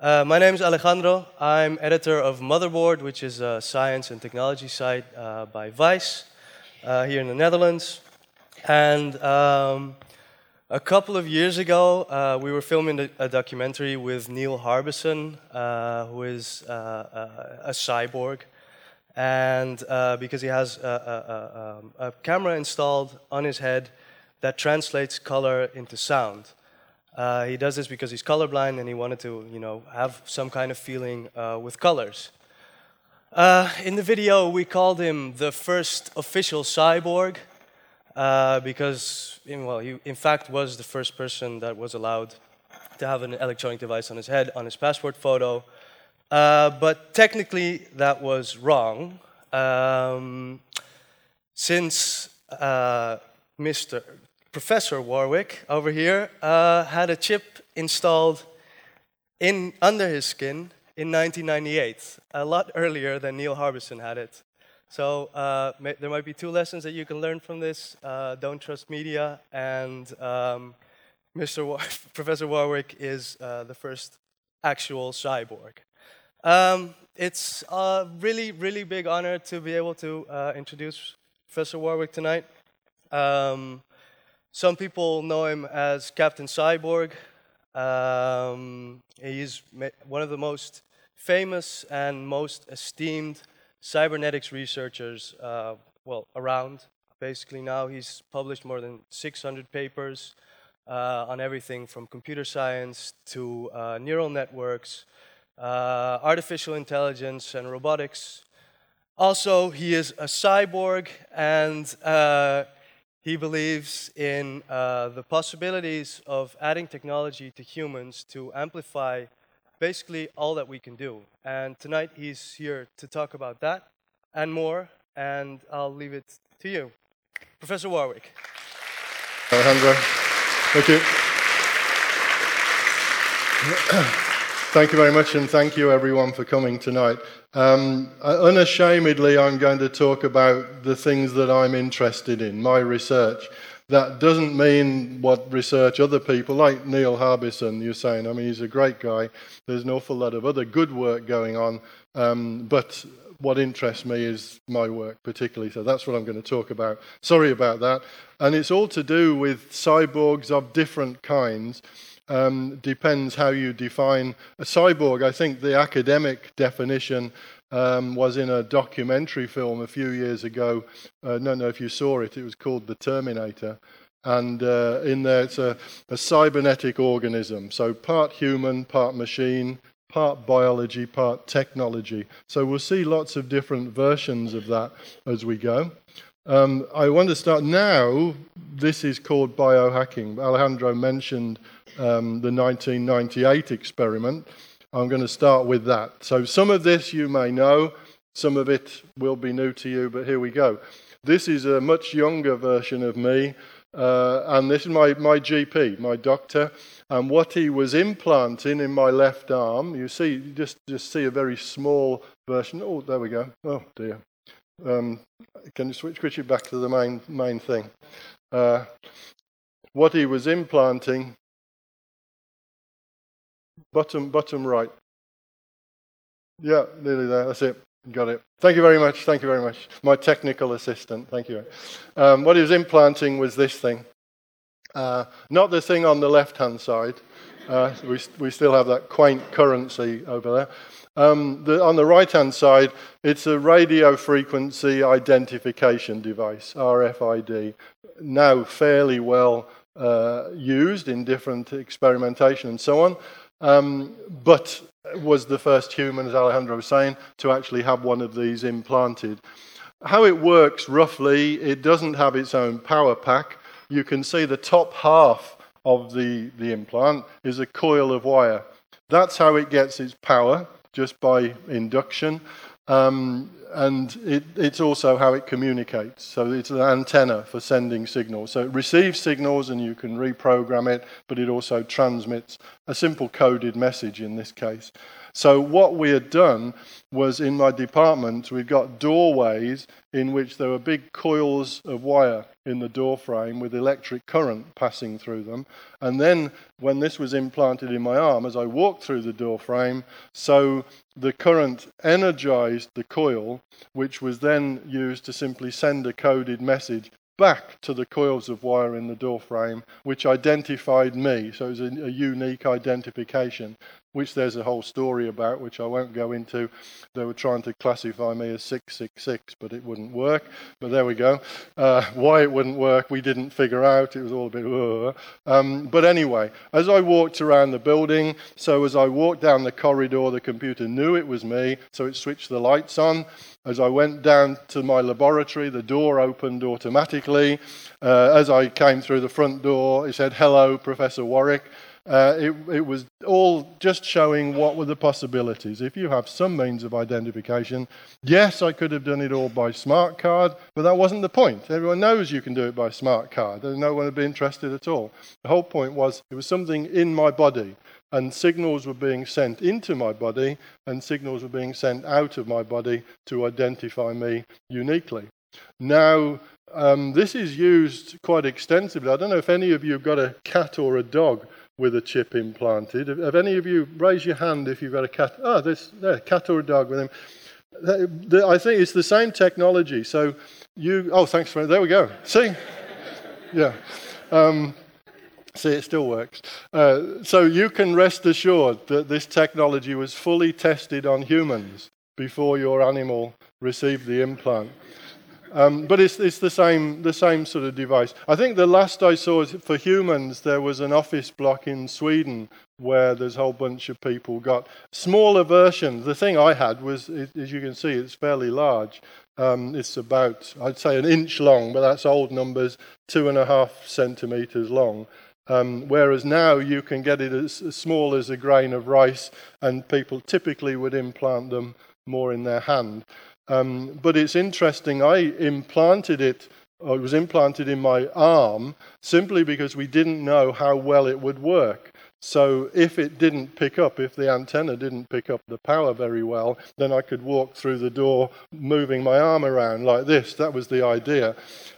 Uh, my name is Alejandro. I'm editor of Motherboard, which is a science and technology site uh, by Vice uh, here in the Netherlands. And um, a couple of years ago, uh, we were filming a, documentary with Neil Harbisson, uh, who is uh, a cyborg. And because he has a, a, um, a camera installed on his head that translates color into sound. Uh, he does this because he's colorblind and he wanted to, you know, have some kind of feeling uh, with colors. Uh, in the video, we called him the first official cyborg uh, because, well, he in fact was the first person that was allowed to have an electronic device on his head on his passport photo. Uh, but technically, that was wrong. Um, since Mr. Professor Warwick over here uh, had a chip installed in, under his skin in 1998, a lot earlier than Neil Harbisson had it. So uh, may, there might be two lessons that you can learn from this. Uh, don't trust media, and um, Mr. War Professor Warwick is uh, the first actual cyborg. Um, it's a really, really big honor to be able to uh, introduce Professor Warwick tonight. Um, some people know him as Captain Cyborg. Um, he's one of the most famous and most esteemed cybernetics researchers, uh, well, around. Basically, now he's published more than 600 papers uh, on everything from computer science to uh, neural networks, uh, artificial intelligence, and robotics. Also, he is a cyborg and uh, he believes in uh, the possibilities of adding technology to humans to amplify basically all that we can do. And tonight he's here to talk about that and more, and I'll leave it to you. Professor Warwick. Alejandro, thank you. Thank you very much, and thank you everyone for coming tonight. Um, unashamedly, I'm going to talk about the things that I'm interested in, my research. That doesn't mean what research other people, like Neil Harbisson, you're saying. I mean, he's a great guy. There's an awful lot of other good work going on. Um, but what interests me is my work, particularly. So that's what I'm going to talk about. Sorry about that. And it's all to do with cyborgs of different kinds um, depends how you define a cyborg. I think the academic definition um, was in a documentary film a few years ago. Uh, don't know if you saw it, it was called The Terminator. And uh, in there, it's a, a cybernetic organism. So part human, part machine, part biology, part technology. So we'll see lots of different versions of that as we go. Um, I want to start now. This is called biohacking. Alejandro mentioned um, the 1998 experiment. I'm going to start with that. So, some of this you may know, some of it will be new to you, but here we go. This is a much younger version of me, uh, and this is my, my GP, my doctor. And what he was implanting in my left arm, you see, you just, just see a very small version. Oh, there we go. Oh, dear. Um, can you switch, switch it back to the main, main thing? Uh, what he was implanting Bottom, bottom right. Yeah, nearly there. That's it. Got it. Thank you very much. Thank you very much. My technical assistant. Thank you. Um, what he was implanting was this thing. Uh, not the thing on the left hand side. Uh, we, we still have that quaint currency over there. Um, the, on the right hand side, it's a radio frequency identification device, RFID, now fairly well uh, used in different experimentation and so on um, but was the first human, as Alejandro was saying, to actually have one of these implanted. How it works roughly, it doesn't have its own power pack. You can see the top half of the, the implant is a coil of wire. That's how it gets its power, just by induction. Um, and it, it's also how it communicates. So it's an antenna for sending signals. So it receives signals and you can reprogram it, but it also transmits a simple coded message in this case. So, what we had done was in my department, we'd got doorways in which there were big coils of wire in the door frame with electric current passing through them. And then, when this was implanted in my arm, as I walked through the door frame, so the current energized the coil, which was then used to simply send a coded message back to the coils of wire in the door frame, which identified me. So it was a, a, unique identification, which there's a whole story about, which I won't go into. They were trying to classify me as 666, but it wouldn't work. But there we go. Uh, why it wouldn't work, we didn't figure out. It was all a bit. Uh. Um, but anyway, as I walked around the building, so as I walked down the corridor, the computer knew it was me, so it switched the lights on. As I went down to my laboratory, the door opened automatically. Uh, as I came through the front door, it said, Hello, Professor Warwick. Uh, it, it, was all just showing what were the possibilities. If you have some means of identification, yes, I could have done it all by smart card, but that wasn't the point. Everyone knows you can do it by smart card. No one would be interested at all. The whole point was it was something in my body and signals were being sent into my body, and signals were being sent out of my body to identify me uniquely. Now, um, this is used quite extensively. I don't know if any of you have got a cat or a dog with a chip implanted. Have, any of you raise your hand if you've got a cat? Oh, this there, cat or a dog with him. I think it's the same technology. So you, oh, thanks for there we go. See, yeah. Um, See, it still works. Uh, so you can rest assured that this technology was fully tested on humans before your animal received the implant. Um, but it's, it's the, same, the same sort of device. I think the last I saw for humans, there was an office block in Sweden where there's a whole bunch of people got smaller versions. The thing I had was, as you can see, it's fairly large. Um, it's about, I'd say, an inch long, but that's old numbers, two and a half centimeters long. Um, whereas now you can get it as, as, small as a grain of rice, and people typically would implant them more in their hand. Um, but it's interesting, I implanted it, or it was implanted in my arm, simply because we didn't know how well it would work. So if it didn't pick up, if the antenna didn't pick up the power very well, then I could walk through the door moving my arm around like this. That was the idea.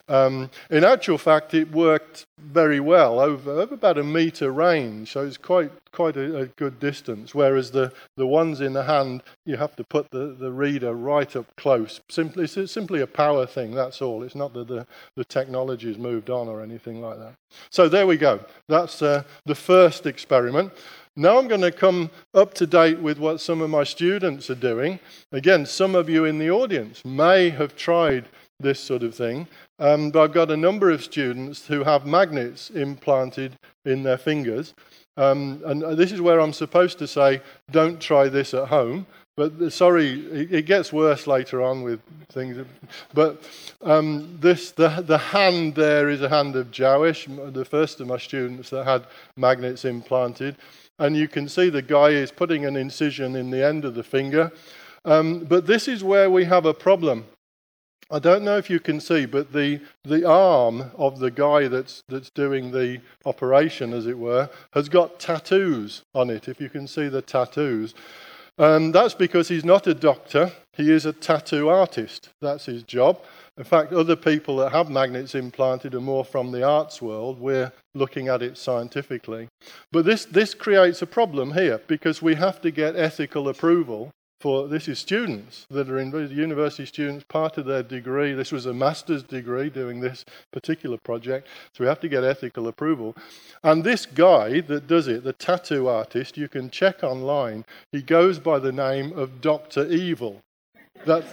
Um, in actual fact, it worked very well over, over about a meter range, so it's quite quite a, a, good distance. Whereas the, the ones in the hand, you have to put the, the reader right up close. Simply, it's simply a power thing, that's all. It's not that the, the technology has moved on or anything like that. So there we go. That's uh, the first experiment. Now I'm going to come up to date with what some of my students are doing. Again, some of you in the audience may have tried this sort of thing. Um, but I've got a number of students who have magnets implanted in their fingers. Um, and this is where I'm supposed to say, don't try this at home. But uh, sorry, it, gets worse later on with things. But um, this, the, the hand there is a hand of Jowish, the first of my students that had magnets implanted. And you can see the guy is putting an incision in the end of the finger. Um, but this is where we have a problem. I don't know if you can see, but the, the arm of the guy that's, that's doing the operation, as it were, has got tattoos on it, if you can see the tattoos. And that's because he's not a doctor, he is a tattoo artist. That's his job. In fact, other people that have magnets implanted are more from the arts world. We're looking at it scientifically. But this, this creates a problem here because we have to get ethical approval for this is students that are in university students, part of their degree. This was a master's degree doing this particular project, so we have to get ethical approval. And this guy that does it, the tattoo artist, you can check online, he goes by the name of Dr. Evil. That,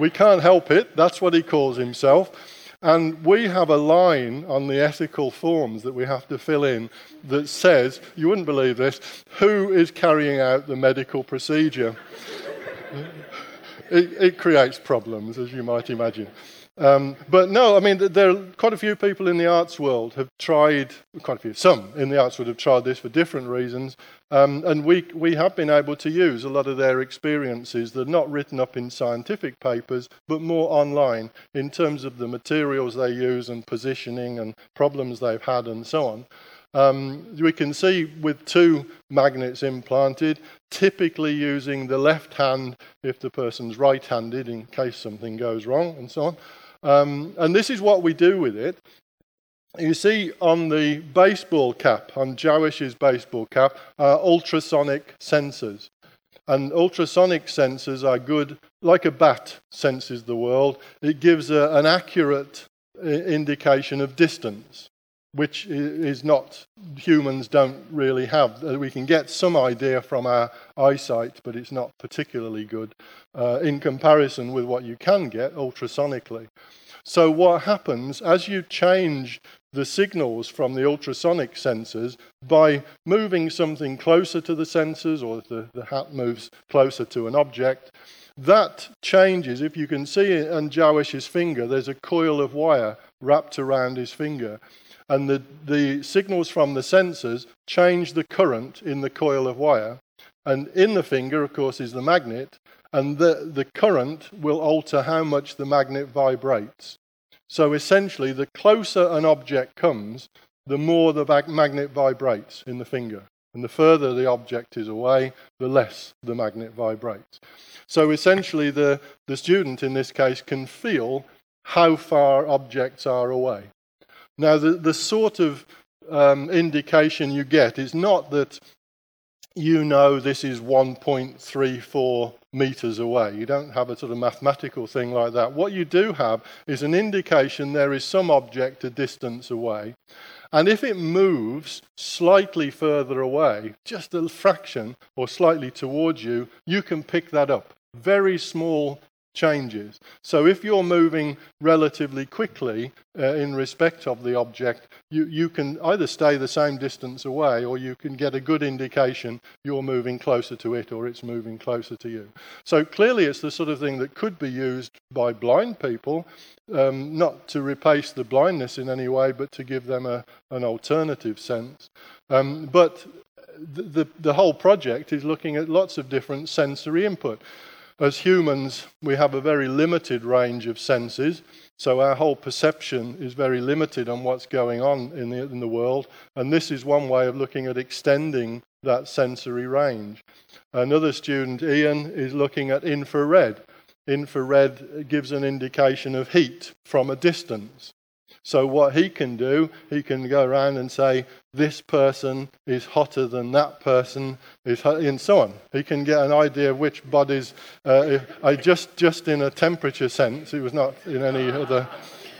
we can't help it, that's what he calls himself. And we have a line on the ethical forms that we have to fill in that says, you wouldn't believe this, who is carrying out the medical procedure? it, it, creates problems, as you might imagine. Um, but no, I mean, there are quite a few people in the arts world have tried, quite a few, some in the arts world have tried this for different reasons. Um, and we, we have been able to use a lot of their experiences that are not written up in scientific papers, but more online in terms of the materials they use and positioning and problems they've had and so on. Um, we can see with two magnets implanted, typically using the left hand if the person's right handed in case something goes wrong and so on. Um, and this is what we do with it. You see on the baseball cap, on Jawish's baseball cap, are ultrasonic sensors. And ultrasonic sensors are good, like a bat senses the world. It gives a, an accurate uh, indication of distance, which is not, humans don't really have. Uh, we can get some idea from our eyesight, but it's not particularly good uh, in comparison with what you can get ultrasonically. So, what happens as you change the signals from the ultrasonic sensors by moving something closer to the sensors or the, the hat moves closer to an object. That changes, if you can see on Jawish's finger, there's a coil of wire wrapped around his finger. And the, the signals from the sensors change the current in the coil of wire. And in the finger, of course, is the magnet. And the, the current will alter how much the magnet vibrates. So essentially, the closer an object comes, the more the magnet vibrates in the finger. And the further the object is away, the less the magnet vibrates. So essentially, the, the student in this case can feel how far objects are away. Now, the, the sort of um, indication you get is not that you know this is 1.34 meters away. You don't have a sort of mathematical thing like that. What you do have is an indication there is some object a distance away. And if it moves slightly further away, just a fraction or slightly towards you, you can pick that up. Very small changes. So if you're moving relatively quickly uh, in respect of the object, you, you can either stay the same distance away or you can get a good indication you're moving closer to it or it's moving closer to you. So clearly it's the sort of thing that could be used by blind people, um, not to replace the blindness in any way, but to give them a, an alternative sense. Um, but the, the, the whole project is looking at lots of different sensory input. As humans, we have a very limited range of senses, so our whole perception is very limited on what's going on in the, in the world, and this is one way of looking at extending that sensory range. Another student, Ian, is looking at infrared. Infrared gives an indication of heat from a distance. So, what he can do, he can go around and say, This person is hotter than that person, is and so on. He can get an idea of which bodies, uh, I just, just in a temperature sense, it was not in any other,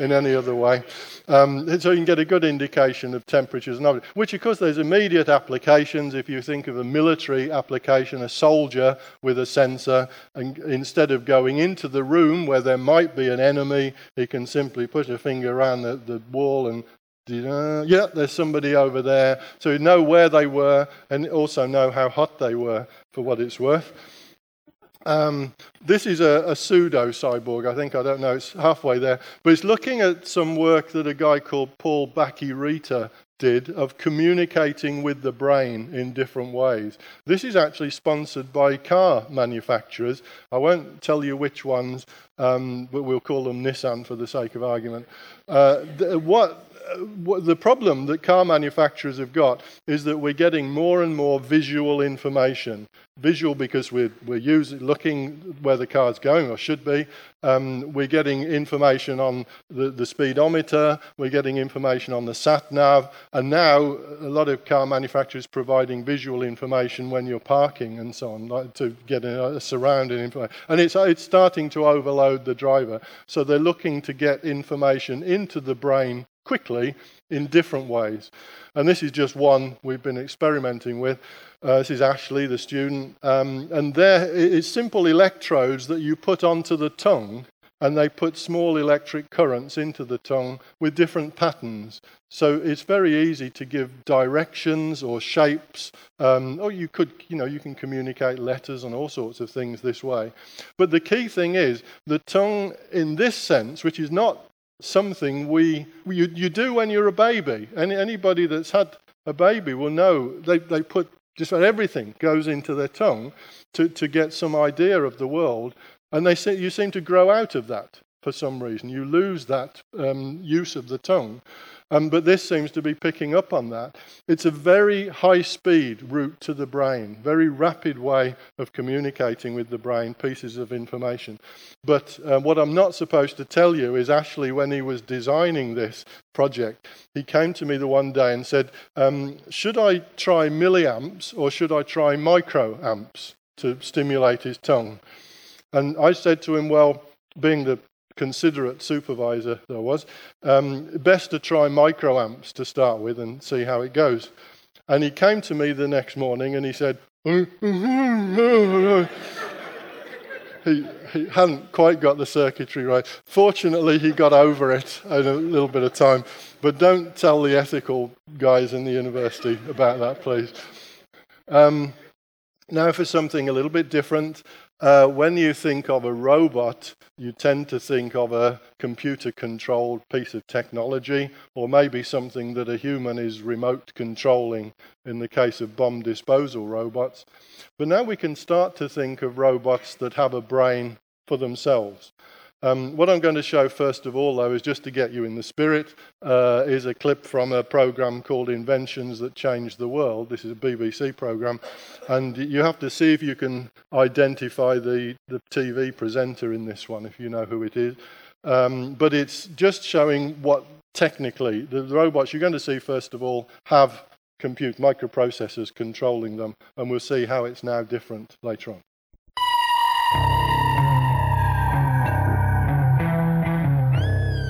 in any other way. Um, so you can get a good indication of temperatures and all, which of course there's immediate applications. If you think of a military application, a soldier with a sensor, and instead of going into the room where there might be an enemy, he can simply put a finger around the, the wall and yeah, there's somebody over there. So you know where they were and also know how hot they were for what it's worth. Um, this is a, a, pseudo cyborg, I think. I don't know, it's halfway there. But it's looking at some work that a guy called Paul Bach-y-Rita did of communicating with the brain in different ways. This is actually sponsored by car manufacturers. I won't tell you which ones, um, but we'll call them Nissan for the sake of argument. Uh, th- what the problem that car manufacturers have got is that we're getting more and more visual information. Visual because we're, we're using, looking where the car's going or should be. Um, we're getting information on the, the speedometer. We're getting information on the sat nav. And now a lot of car manufacturers providing visual information when you're parking and so on like to get a, a surrounding information. And it's, it's starting to overload the driver. So they're looking to get information into the brain quickly in different ways. And this is just one we've been experimenting with. Uh, this is Ashley, the student. Um, and there it's simple electrodes that you put onto the tongue, and they put small electric currents into the tongue with different patterns. So it's very easy to give directions or shapes. Um, or you could, you know, you can communicate letters and all sorts of things this way. But the key thing is the tongue, in this sense, which is not something we you, you do when you're a baby. Any, anybody that's had a baby will know they, they put just about everything goes into their tongue to, to get some idea of the world. And they say, you seem to grow out of that for some reason. You lose that um, use of the tongue. Um, but this seems to be picking up on that. It's a very high speed route to the brain, very rapid way of communicating with the brain pieces of information. But uh, what I'm not supposed to tell you is actually when he was designing this project, he came to me the one day and said, um, Should I try milliamps or should I try microamps to stimulate his tongue? And I said to him, Well, being the considerate supervisor there was, um, best to try microamps to start with and see how it goes. And he came to me the next morning and he said, he, he hadn't quite got the circuitry right. Fortunately, he got over it in a little bit of time. But don't tell the ethical guys in the university about that, please. Um, now, for something a little bit different, uh, when you think of a robot, you tend to think of a computer controlled piece of technology, or maybe something that a human is remote controlling in the case of bomb disposal robots. But now we can start to think of robots that have a brain for themselves. Um, what I'm going to show first of all, though, is just to get you in the spirit, uh, is a clip from a program called Inventions That Changed the World. This is a BBC program, and you have to see if you can identify the, the TV presenter in this one, if you know who it is. Um, but it's just showing what technically the, the robots you're going to see, first of all, have compute microprocessors controlling them, and we'll see how it's now different later on.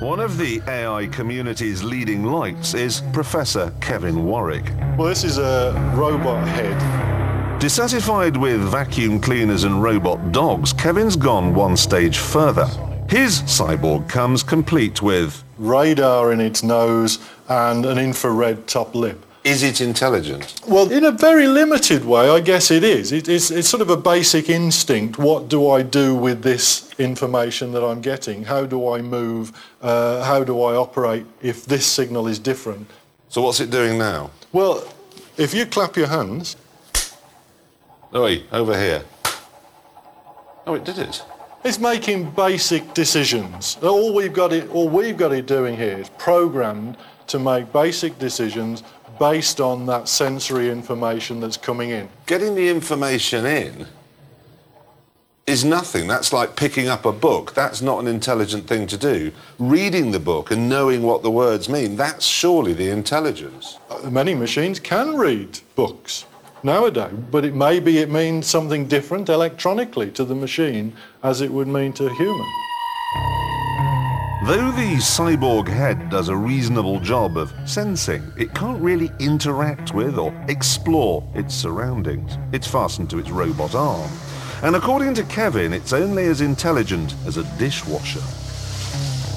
One of the AI community's leading lights is Professor Kevin Warwick. Well, this is a robot head. Dissatisfied with vacuum cleaners and robot dogs, Kevin's gone one stage further. His cyborg comes complete with radar in its nose and an infrared top lip. Is it intelligent? Well, in a very limited way, I guess it is. It, it's, it's sort of a basic instinct. What do I do with this information that I'm getting? How do I move? Uh, how do I operate if this signal is different? So what's it doing now? Well, if you clap your hands... Oi, over here. Oh, it did it. It's making basic decisions. All we've got it, all we've got it doing here is programmed to make basic decisions based on that sensory information that's coming in. Getting the information in is nothing. That's like picking up a book. That's not an intelligent thing to do. Reading the book and knowing what the words mean, that's surely the intelligence. Many machines can read books nowadays, but it maybe it means something different electronically to the machine as it would mean to a human. Though the cyborg head does a reasonable job of sensing, it can't really interact with or explore its surroundings. It's fastened to its robot arm. And according to Kevin, it's only as intelligent as a dishwasher.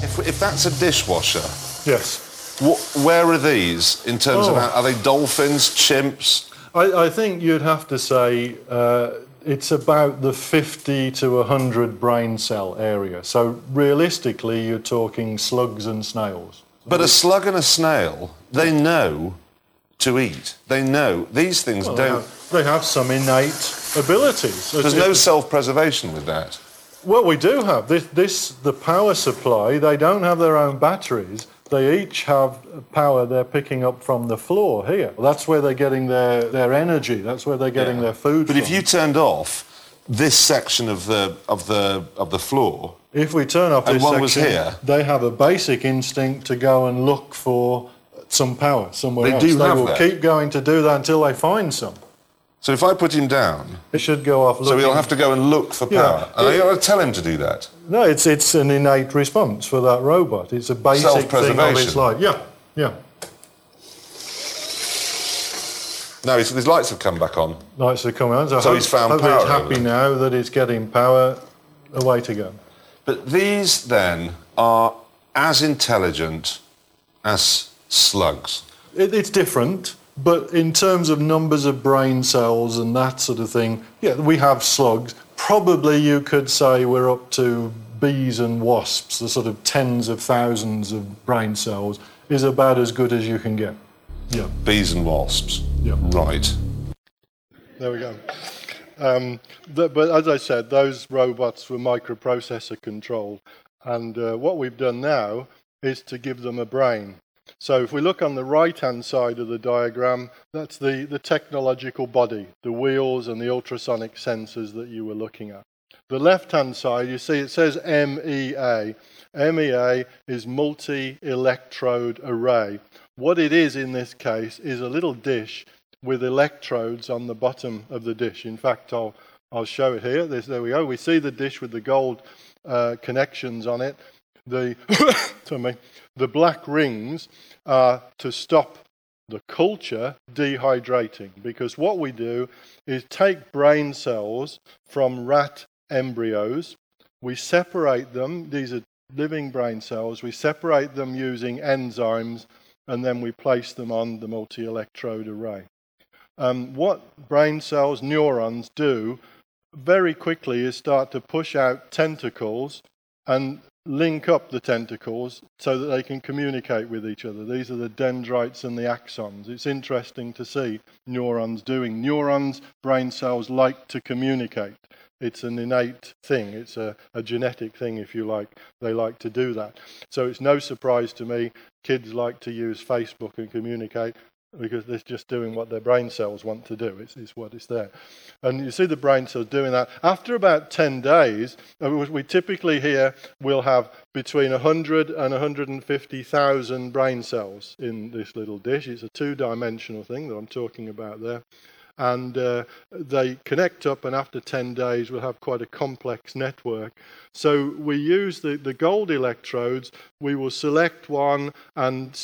If, if that's a dishwasher, yes. Wh- where are these in terms oh. of how, are they dolphins, chimps? I, I, think you'd have to say uh, it's about the 50 to 100 brain cell area. So realistically, you're talking slugs and snails. But a slug and a snail, they know to eat. They know. These things well, don't. They have, they have, some innate abilities. There's no self preservation with that. Well, we do have. This, this, the power supply, they don't have their own batteries they each have power they're picking up from the floor here. That's where they're getting their, their energy. That's where they're getting yeah. their food But from. if you turned off this section of the, of the, of the floor... If we turn off this section, here, they have a basic instinct to go and look for some power somewhere they else. Do they have will that. keep going to do that until they find some. So if I put him down, it should go off. Looking. So he'll have to go and look for power. Yeah. And I got to tell him to do that. No, it's it's an innate response for that robot. It's a basic thing of its life. Yeah, yeah. No, his, lights have come back on. Lights have come on. So, so hope, he's found power. He's happy now that it's getting power. Away to go. But these then are as intelligent as slugs. It, it's different. But in terms of numbers of brain cells and that sort of thing, yeah, we have slugs. Probably you could say we're up to bees and wasps, the sort of tens of thousands of brain cells, is about as good as you can get. Yeah. Bees and wasps. Yeah. Right. There we go. Um, the, but as I said, those robots were microprocessor controlled. And uh, what we've done now is to give them a brain. So if we look on the right hand side of the diagram, that's the, the technological body, the wheels and the ultrasonic sensors that you were looking at. The left hand side, you see it says MEA. MEA is multi electrode array. What it is in this case is a little dish with electrodes on the bottom of the dish. In fact, I'll, I'll show it here. There's, there we go. We see the dish with the gold uh, connections on it. The, me, the black rings are to stop the culture dehydrating because what we do is take brain cells from rat embryos, we separate them, these are living brain cells, we separate them using enzymes and then we place them on the multi electrode array. Um, what brain cells, neurons, do very quickly is start to push out tentacles and link up the tentacles so that they can communicate with each other. These are the dendrites and the axons. It's interesting to see neurons doing. Neurons, brain cells like to communicate. It's an innate thing. It's a, a genetic thing, if you like. They like to do that. So it's no surprise to me kids like to use Facebook and communicate because they're just doing what their brain cells want to do. It's, it's, what is there. And you see the brain cells doing that. After about 10 days, uh, we typically here will have between 100 and 150,000 brain cells in this little dish. It's a two dimensional thing that I'm talking about there and uh, they connect up, and after 10 days, we'll have quite a complex network. So we use the, the gold electrodes, we will select one and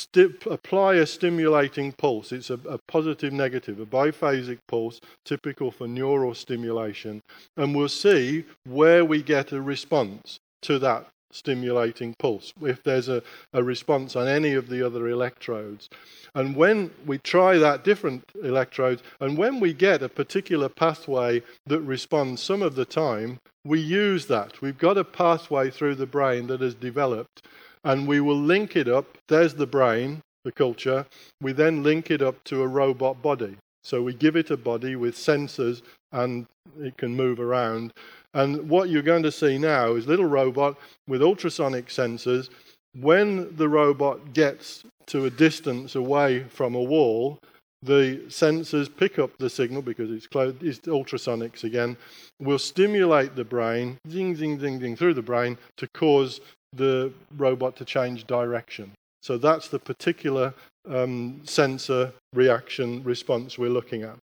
apply a stimulating pulse. It's a, a positive negative, a biphasic pulse, typical for neural stimulation, and we'll see where we get a response to that stimulating pulse, if there's a, a response on any of the other electrodes. And when we try that different electrodes, and when we get a particular pathway that responds some of the time, we use that. We've got a pathway through the brain that has developed, and we will link it up. There's the brain, the culture. We then link it up to a robot body. So we give it a body with sensors, and it can move around. And what you're going to see now is little robot with ultrasonic sensors. When the robot gets to a distance away from a wall, the sensors pick up the signal because it's, close, it's ultrasonics again, will stimulate the brain, zing, zing, zing, zing, through the brain to cause the robot to change direction. So that's the particular um, sensor reaction response we're looking at.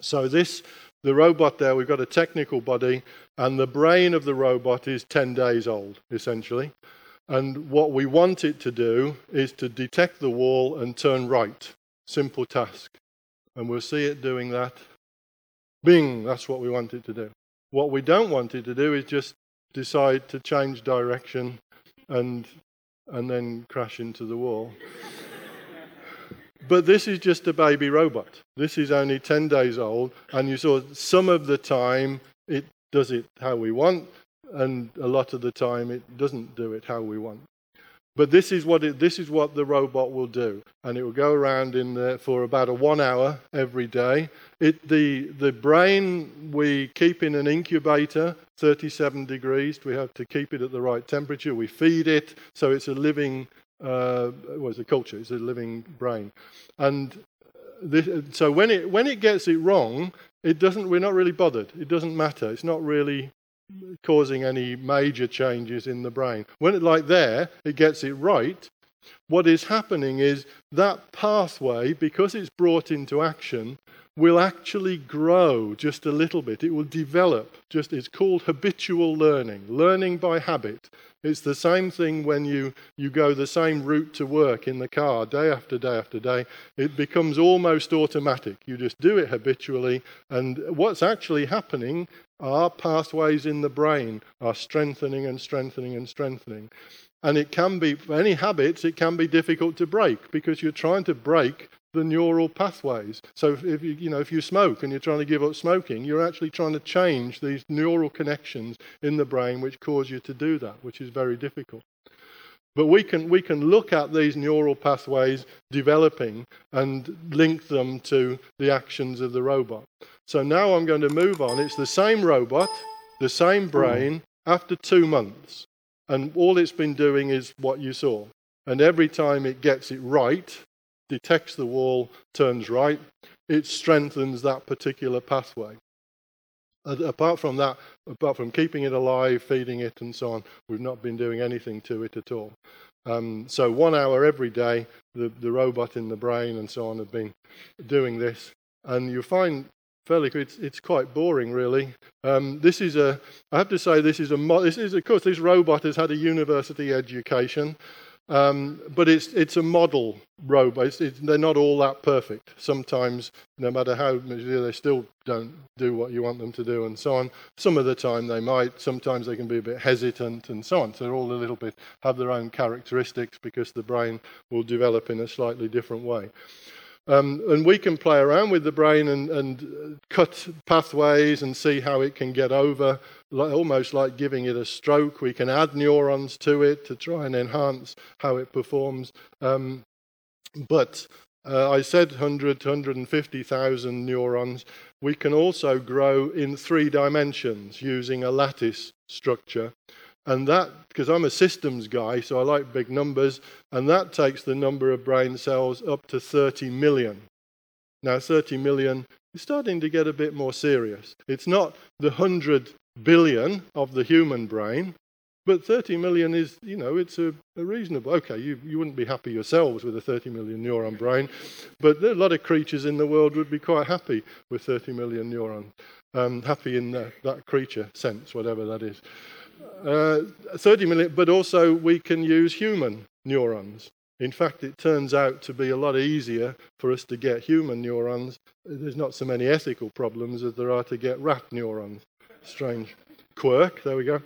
So this, the robot there, we've got a technical body, and the brain of the robot is 10 days old, essentially. And what we want it to do is to detect the wall and turn right. Simple task. And we'll see it doing that. Bing, that's what we want it to do. What we don't want it to do is just decide to change direction and, and then crash into the wall. But this is just a baby robot. This is only 10 days old, and you saw some of the time it does it how we want, and a lot of the time it doesn't do it how we want. But this is what it, this is what the robot will do, and it will go around in there for about a one hour every day. It, the the brain we keep in an incubator, 37 degrees. We have to keep it at the right temperature. We feed it, so it's a living. Uh, well, it's a culture. It's a living brain, and this, so when it when it gets it wrong, it doesn't. We're not really bothered. It doesn't matter. It's not really causing any major changes in the brain. When it like there, it gets it right. What is happening is that pathway, because it's brought into action, will actually grow just a little bit. It will develop. Just it's called habitual learning, learning by habit. It's the same thing when you, you go the same route to work in the car day after day after day. It becomes almost automatic. You just do it habitually. And what's actually happening our pathways in the brain are strengthening and strengthening and strengthening. And it can be, for any habits, it can be difficult to break because you're trying to break the neural pathways. So if, you, you know, if you smoke and you're trying to give up smoking, you're actually trying to change these neural connections in the brain which cause you to do that, which is very difficult. But we can, we can look at these neural pathways developing and link them to the actions of the robot. So now I'm going to move on. It's the same robot, the same hmm. brain, after two months. And all it's been doing is what you saw. And every time it gets it right, detects the wall, turns right, it strengthens that particular pathway. Apart from that, apart from keeping it alive, feeding it, and so on, we've not been doing anything to it at all. Um, so one hour every day, the, the robot in the brain and so on have been doing this. And you find fairly, it's, it's quite boring really. Um, this is a, I have to say, this is a, this is, of course, this robot has had a university education. Um, but it's, it's a model robot. It's, it's, they're not all that perfect. Sometimes, no matter how they still don't do what you want them to do, and so on. Some of the time they might. Sometimes they can be a bit hesitant, and so on. So they're all a little bit have their own characteristics because the brain will develop in a slightly different way. Um, and we can play around with the brain and, and, cut pathways and see how it can get over, like, almost like giving it a stroke. We can add neurons to it to try and enhance how it performs. Um, but uh, I said 100 to 150,000 neurons. We can also grow in three dimensions using a lattice structure. And that, because I'm a systems guy, so I like big numbers, and that takes the number of brain cells up to 30 million. Now, 30 million is starting to get a bit more serious. It's not the 100 billion of the human brain, but 30 million is, you know, it's a, a, reasonable. Okay, you, you wouldn't be happy yourselves with a 30 million neuron brain, but a lot of creatures in the world would be quite happy with 30 million neurons. Um, happy in the, that creature sense, whatever that is. Uh, 30 million, but also we can use human neurons. In fact, it turns out to be a lot easier for us to get human neurons. There's not so many ethical problems as there are to get rat neurons. Strange quirk, there we go.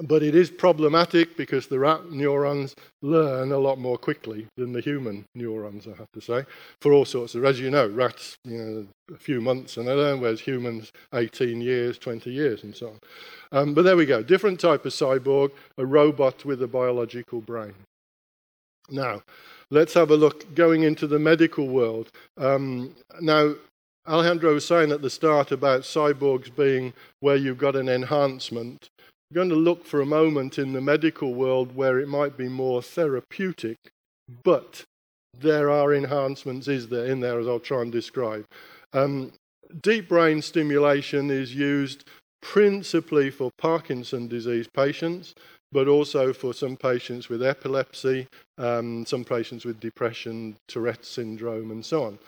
But it is problematic because the rat neurons learn a lot more quickly than the human neurons, I have to say, for all sorts of, as you know, rats, you know, a few months and they learn, whereas humans, 18 years, 20 years, and so on. Um, but there we go, different type of cyborg, a robot with a biological brain. Now, let's have a look going into the medical world. Um, now, Alejandro was saying at the start about cyborgs being where you've got an enhancement. We're going to look for a moment in the medical world where it might be more therapeutic, but there are enhancements is there in there as I'll try and describe. Um, deep brain stimulation is used principally for Parkinson disease patients, but also for some patients with epilepsy, um, some patients with depression, Tourette's syndrome, and so on.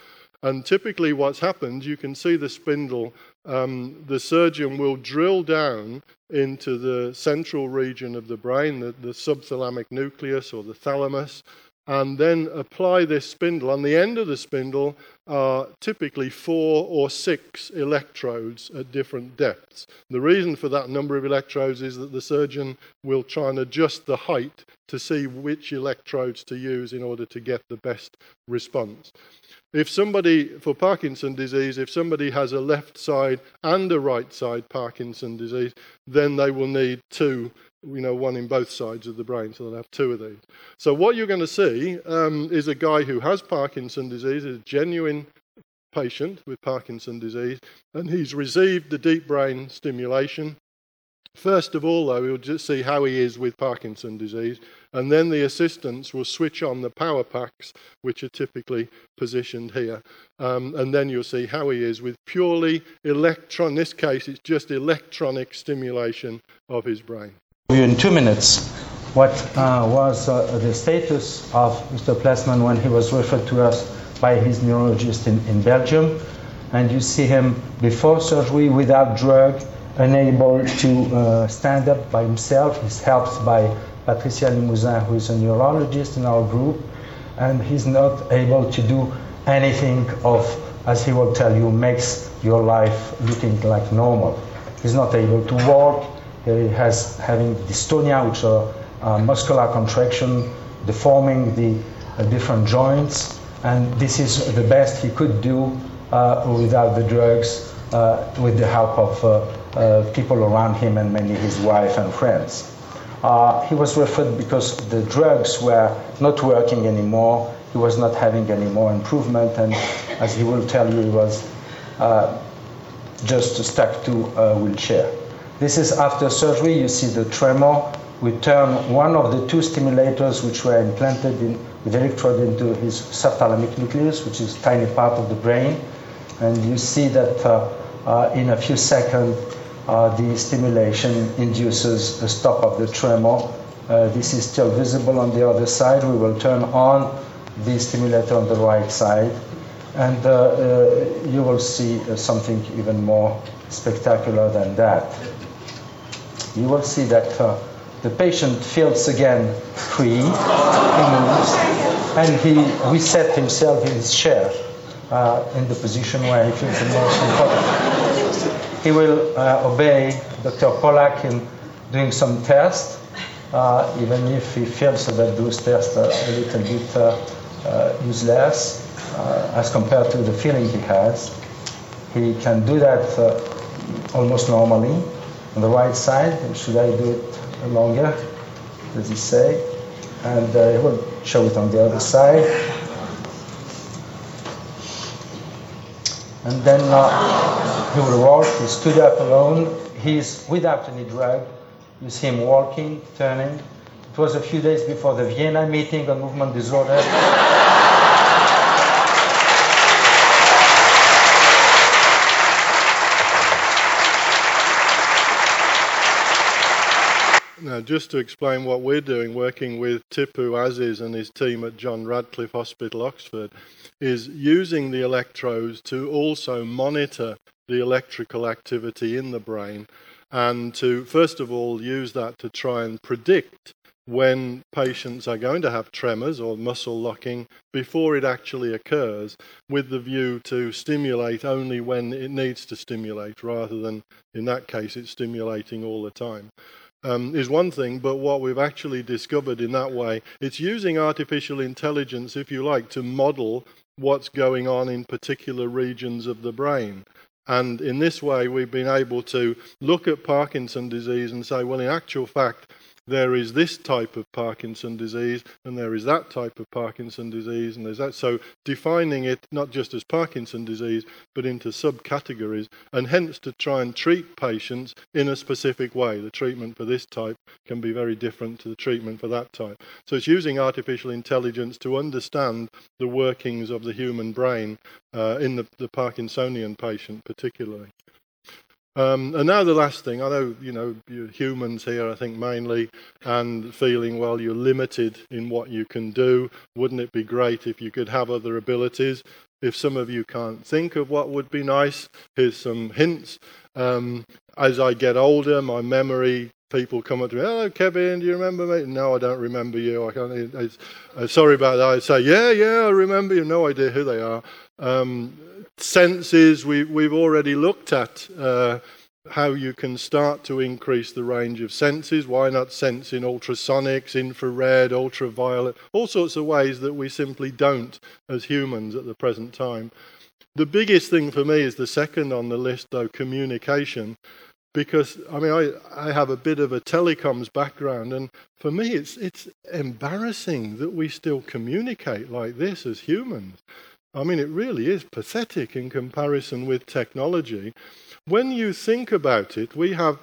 And typically, what's happened, you can see the spindle, um, the surgeon will drill down into the central region of the brain, the, the subthalamic nucleus or the thalamus, and then apply this spindle. On the end of the spindle are typically four or six electrodes at different depths. The reason for that number of electrodes is that the surgeon will try and adjust the height to see which electrodes to use in order to get the best response. If somebody, for Parkinson disease, if somebody has a left side and a right side Parkinson disease, then they will need two, you know, one in both sides of the brain, so they'll have two of these. So what you're going to see um, is a guy who has Parkinson disease, is a genuine patient with Parkinson disease, and he's received the deep brain stimulation. First of all, though, we'll just see how he is with Parkinson disease, and then the assistants will switch on the power packs, which are typically positioned here. Um, and then you'll see how he is with purely electron, in this case, it's just electronic stimulation of his brain. In two minutes, what uh, was uh, the status of Mr. Plessman when he was referred to us by his neurologist in, in Belgium. And you see him before surgery without drug, unable to uh, stand up by himself. He's helped by Patricia Limousin, who is a neurologist in our group, and he's not able to do anything of, as he will tell you, makes your life looking like normal. He's not able to walk. He has having dystonia, which are uh, muscular contraction, deforming the uh, different joints, and this is the best he could do uh, without the drugs, uh, with the help of uh, people around him and mainly his wife and friends. He was referred because the drugs were not working anymore. He was not having any more improvement, and as he will tell you, he was just stuck to a wheelchair. This is after surgery. You see the tremor we turn one of the two stimulators which were implanted in, with electrode into his subthalamic nucleus, which is a tiny part of the brain. And you see that uh, uh, in a few seconds, uh, the stimulation induces a stop of the tremor. Uh, this is still visible on the other side. We will turn on the stimulator on the right side. And uh, uh, you will see something even more spectacular than that. You will see that the patient feels again free, he moves, and he resets himself in his chair uh, in the position where he feels the most important. He will uh, obey Dr. Pollak in doing some tests, uh, even if he feels that those tests are a little bit uh, uh, useless uh, as compared to the feeling he has. He can do that almost normally. On the right side, should I do it longer, does he say? And uh, he will show it on the other side. And then uh, he will walk, he stood up alone, he's without any drug. You see him walking, turning. It was a few days before the Vienna meeting on movement disorder. Now, just to explain what we're doing, working with Tipu Aziz and his team at John Radcliffe Hospital, Oxford, is using the electrodes to also monitor the electrical activity in the brain and to, first of all, use that to try and predict when patients are going to have tremors or muscle locking before it actually occurs, with the view to stimulate only when it needs to stimulate, rather than, in that case, it's stimulating all the time um, is one thing, but what we've actually discovered in that way, it's using artificial intelligence, if you like, to model what's going on in particular regions of the brain. And in this way, we've been able to look at Parkinson disease and say, well, in actual fact, there is this type of Parkinson disease and there is that type of Parkinson disease and there's that. So defining it not just as Parkinson disease but into subcategories and hence to try and treat patients in a specific way. The treatment for this type can be very different to the treatment for that type. So it's using artificial intelligence to understand the workings of the human brain uh, in the, the Parkinsonian patient particularly. Um, and now the last thing, I know you know you're humans here, I think mainly, and feeling well you're limited in what you can do. Wouldn't it be great if you could have other abilities? If some of you can't think of what would be nice, here's some hints. Um, as I get older, my memory people come up to me, "Hello, Kevin, do you remember me?" No, I don't remember you. I can't. Uh, sorry about that. I say, "Yeah, yeah, I remember you." No idea who they are. Um, senses we, we've already looked at uh, how you can start to increase the range of senses. Why not sense in ultrasonics, infrared, ultraviolet, all sorts of ways that we simply don't as humans at the present time. The biggest thing for me is the second on the list, though, communication. Because I mean, I, I have a bit of a telecoms background, and for me, it's it's embarrassing that we still communicate like this as humans. I mean, it really is pathetic in comparison with technology. When you think about it, we have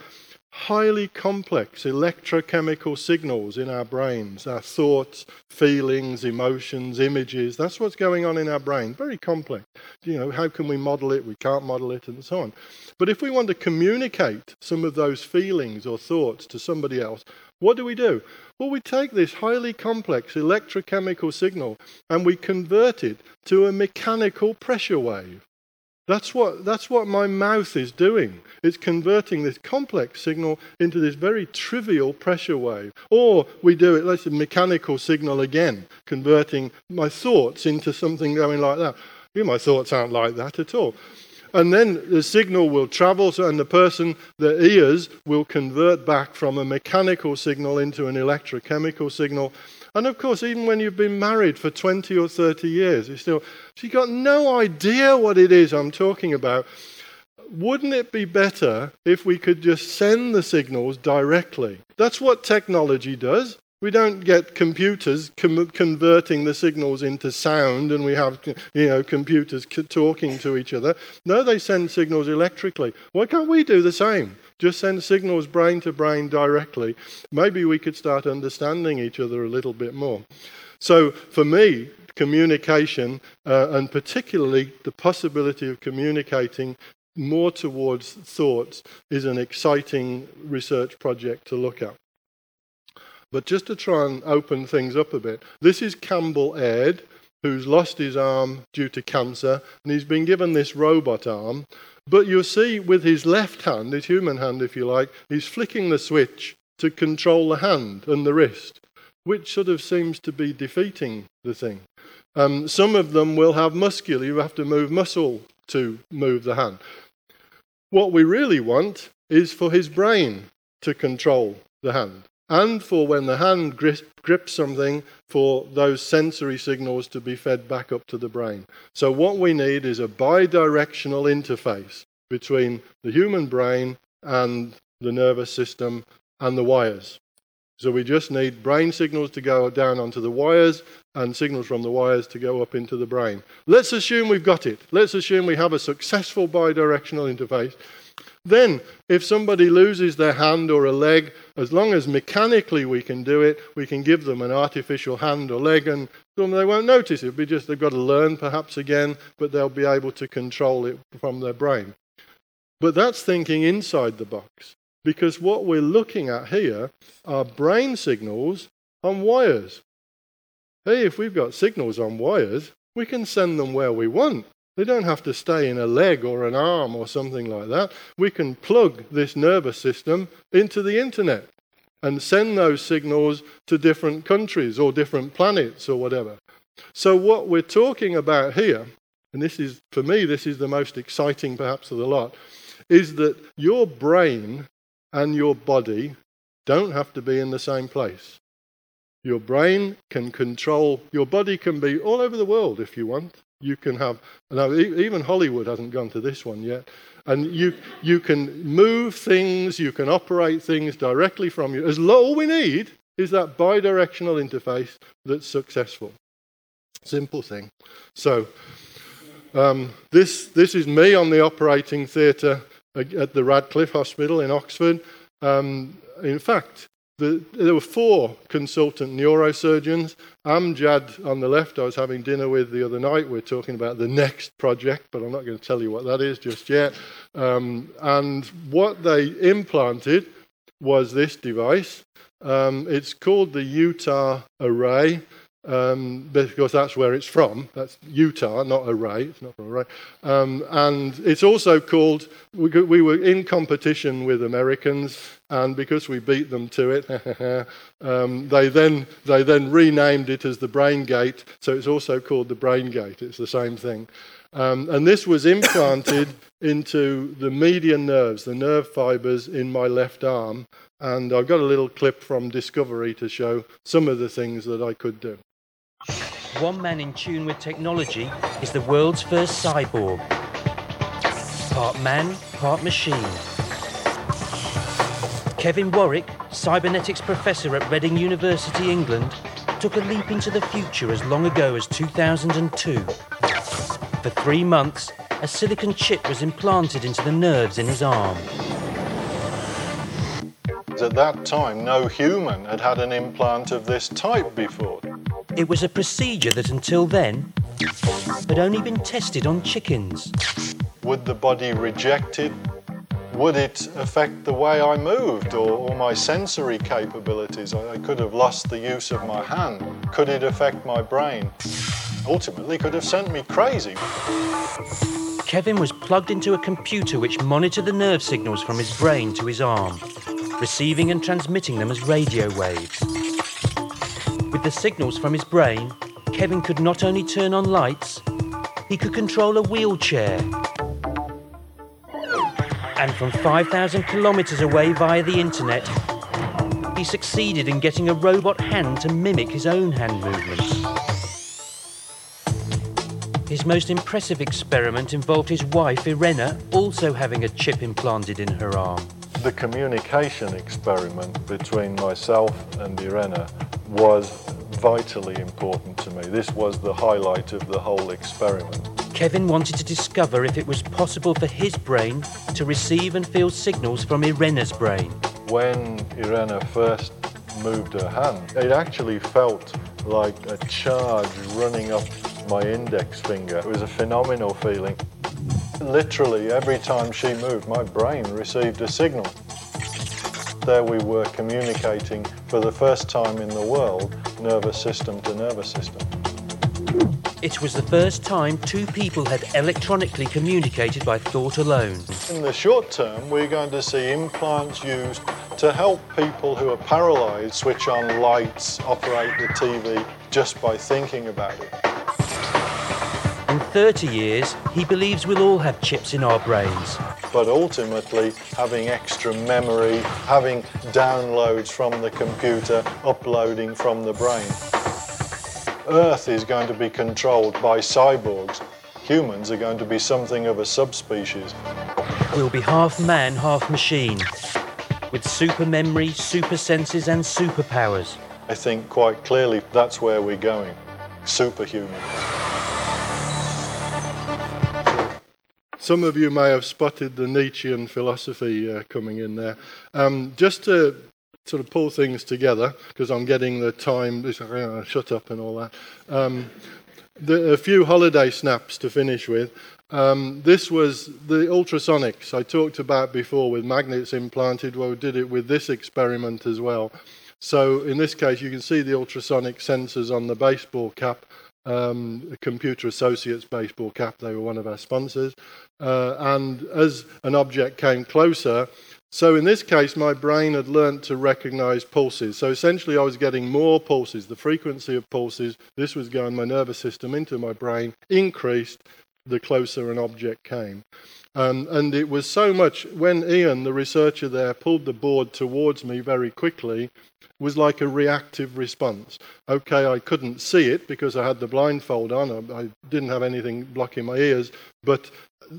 highly complex electrochemical signals in our brains, our thoughts, feelings, emotions, images. That's what's going on in our brain. Very complex. You know, how can we model it? We can't model it, and so on. But if we want to communicate some of those feelings or thoughts to somebody else, what do we do? Well, we take this highly complex electrochemical signal and we convert it to a mechanical pressure wave. That's what, that's what my mouth is doing. It's converting this complex signal into this very trivial pressure wave. Or we do it, let's say, mechanical signal again, converting my thoughts into something going like that. You my thoughts aren't like that at all and then the signal will travel, and the person, the ears, will convert back from a mechanical signal into an electrochemical signal. And of course, even when you've been married for 20 or 30 years, you still, she's got no idea what it is I'm talking about. Wouldn't it be better if we could just send the signals directly? That's what technology does. We don't get computers com- converting the signals into sound and we have you know, computers talking to each other. No, they send signals electrically. Why can't we do the same? just send signals brain to brain directly, maybe we could start understanding each other a little bit more. So for me, communication, uh, and particularly the possibility of communicating more towards thoughts, is an exciting research project to look at. But just to try and open things up a bit, this is Campbell Aird, who's lost his arm due to cancer, and he's been given this robot arm. But you'll see with his left hand, his human hand, if you like, he's flicking the switch to control the hand and the wrist, which sort of seems to be defeating the thing. Um, some of them will have muscular, you have to move muscle to move the hand. What we really want is for his brain to control the hand and for when the hand grips something, for those sensory signals to be fed back up to the brain. So, what we need is a bidirectional interface between the human brain and the nervous system and the wires. So, we just need brain signals to go down onto the wires and signals from the wires to go up into the brain. Let's assume we've got it. Let's assume we have a successful bidirectional interface. Then, if somebody loses their hand or a leg, as long as mechanically we can do it, we can give them an artificial hand or leg, and they won't notice it. It'll be just they've got to learn perhaps again, but they'll be able to control it from their brain. But that's thinking inside the box, because what we're looking at here are brain signals on wires. Hey, if we've got signals on wires, we can send them where we want. They don't have to stay in a leg or an arm or something like that. We can plug this nervous system into the internet and send those signals to different countries or different planets or whatever. So, what we're talking about here, and this is, for me, this is the most exciting perhaps of the lot, is that your brain and your body don't have to be in the same place. Your brain can control, your body can be all over the world if you want. You can have, now even Hollywood hasn't gone to this one yet, and you, you can move things, you can operate things directly from you. As all we need is that bidirectional interface that's successful. Simple thing. So, um, this, this is me on the operating theatre at the Radcliffe Hospital in Oxford. Um, in fact, the, there were four consultant neurosurgeons. Amjad on the left, I was having dinner with the other night. We're talking about the next project, but I'm not going to tell you what that is just yet. Um, and what they implanted was this device. Um, it's called the Utah Array um, because that's where it's from. That's Utah, not Array. It's not from Array. Um, and it's also called, we, we, were in competition with Americans, and because we beat them to it, um, they, then, they then renamed it as the Brain Gate, so it's also called the Brain Gate. It's the same thing. Um, and this was implanted into the median nerves, the nerve fibers in my left arm. And I've got a little clip from Discovery to show some of the things that I could do. One man in tune with technology is the world's first cyborg. Part man, part machine. Kevin Warwick, cybernetics professor at Reading University, England, took a leap into the future as long ago as 2002. For three months, a silicon chip was implanted into the nerves in his arm. At that time, no human had had an implant of this type before. It was a procedure that until then had only been tested on chickens. Would the body reject it? Would it affect the way I moved or, or my sensory capabilities? I, I could have lost the use of my hand. Could it affect my brain? Ultimately, could have sent me crazy. Kevin was plugged into a computer which monitored the nerve signals from his brain to his arm, receiving and transmitting them as radio waves. With the signals from his brain, Kevin could not only turn on lights, he could control a wheelchair. And from 5,000 kilometres away via the internet, he succeeded in getting a robot hand to mimic his own hand movements. His most impressive experiment involved his wife, Irena, also having a chip implanted in her arm. The communication experiment between myself and Irena was vitally important to me. This was the highlight of the whole experiment. Kevin wanted to discover if it was possible for his brain to receive and feel signals from Irena's brain. When Irena first moved her hand, it actually felt like a charge running up my index finger. It was a phenomenal feeling. Literally, every time she moved, my brain received a signal. There we were communicating for the first time in the world, nervous system to nervous system. It was the first time two people had electronically communicated by thought alone. In the short term, we're going to see implants used to help people who are paralyzed switch on lights, operate the TV just by thinking about it. In 30 years, he believes we'll all have chips in our brains. But ultimately, having extra memory, having downloads from the computer, uploading from the brain. Earth is going to be controlled by cyborgs. Humans are going to be something of a subspecies. We'll be half man, half machine, with super memory, super senses, and superpowers. I think quite clearly that's where we're going. Superhuman. Some of you may have spotted the Nietzschean philosophy uh, coming in there. Um, just to sort of pull things together, because I'm getting the time, uh, shut up and all that. Um, the, a few holiday snaps to finish with. Um, this was the ultrasonics I talked about before with magnets implanted. Well, we did it with this experiment as well. So in this case, you can see the ultrasonic sensors on the baseball cap, um, Computer Associates baseball cap. They were one of our sponsors. Uh, and as an object came closer, so in this case, my brain had learnt to recognize pulses. So essentially, I was getting more pulses. The frequency of pulses, this was going my nervous system into my brain, increased the closer an object came. Um, and it was so much, when Ian, the researcher there, pulled the board towards me very quickly, was like a reactive response. Okay, I couldn't see it because I had the blindfold on, I, I didn't have anything blocking my ears, but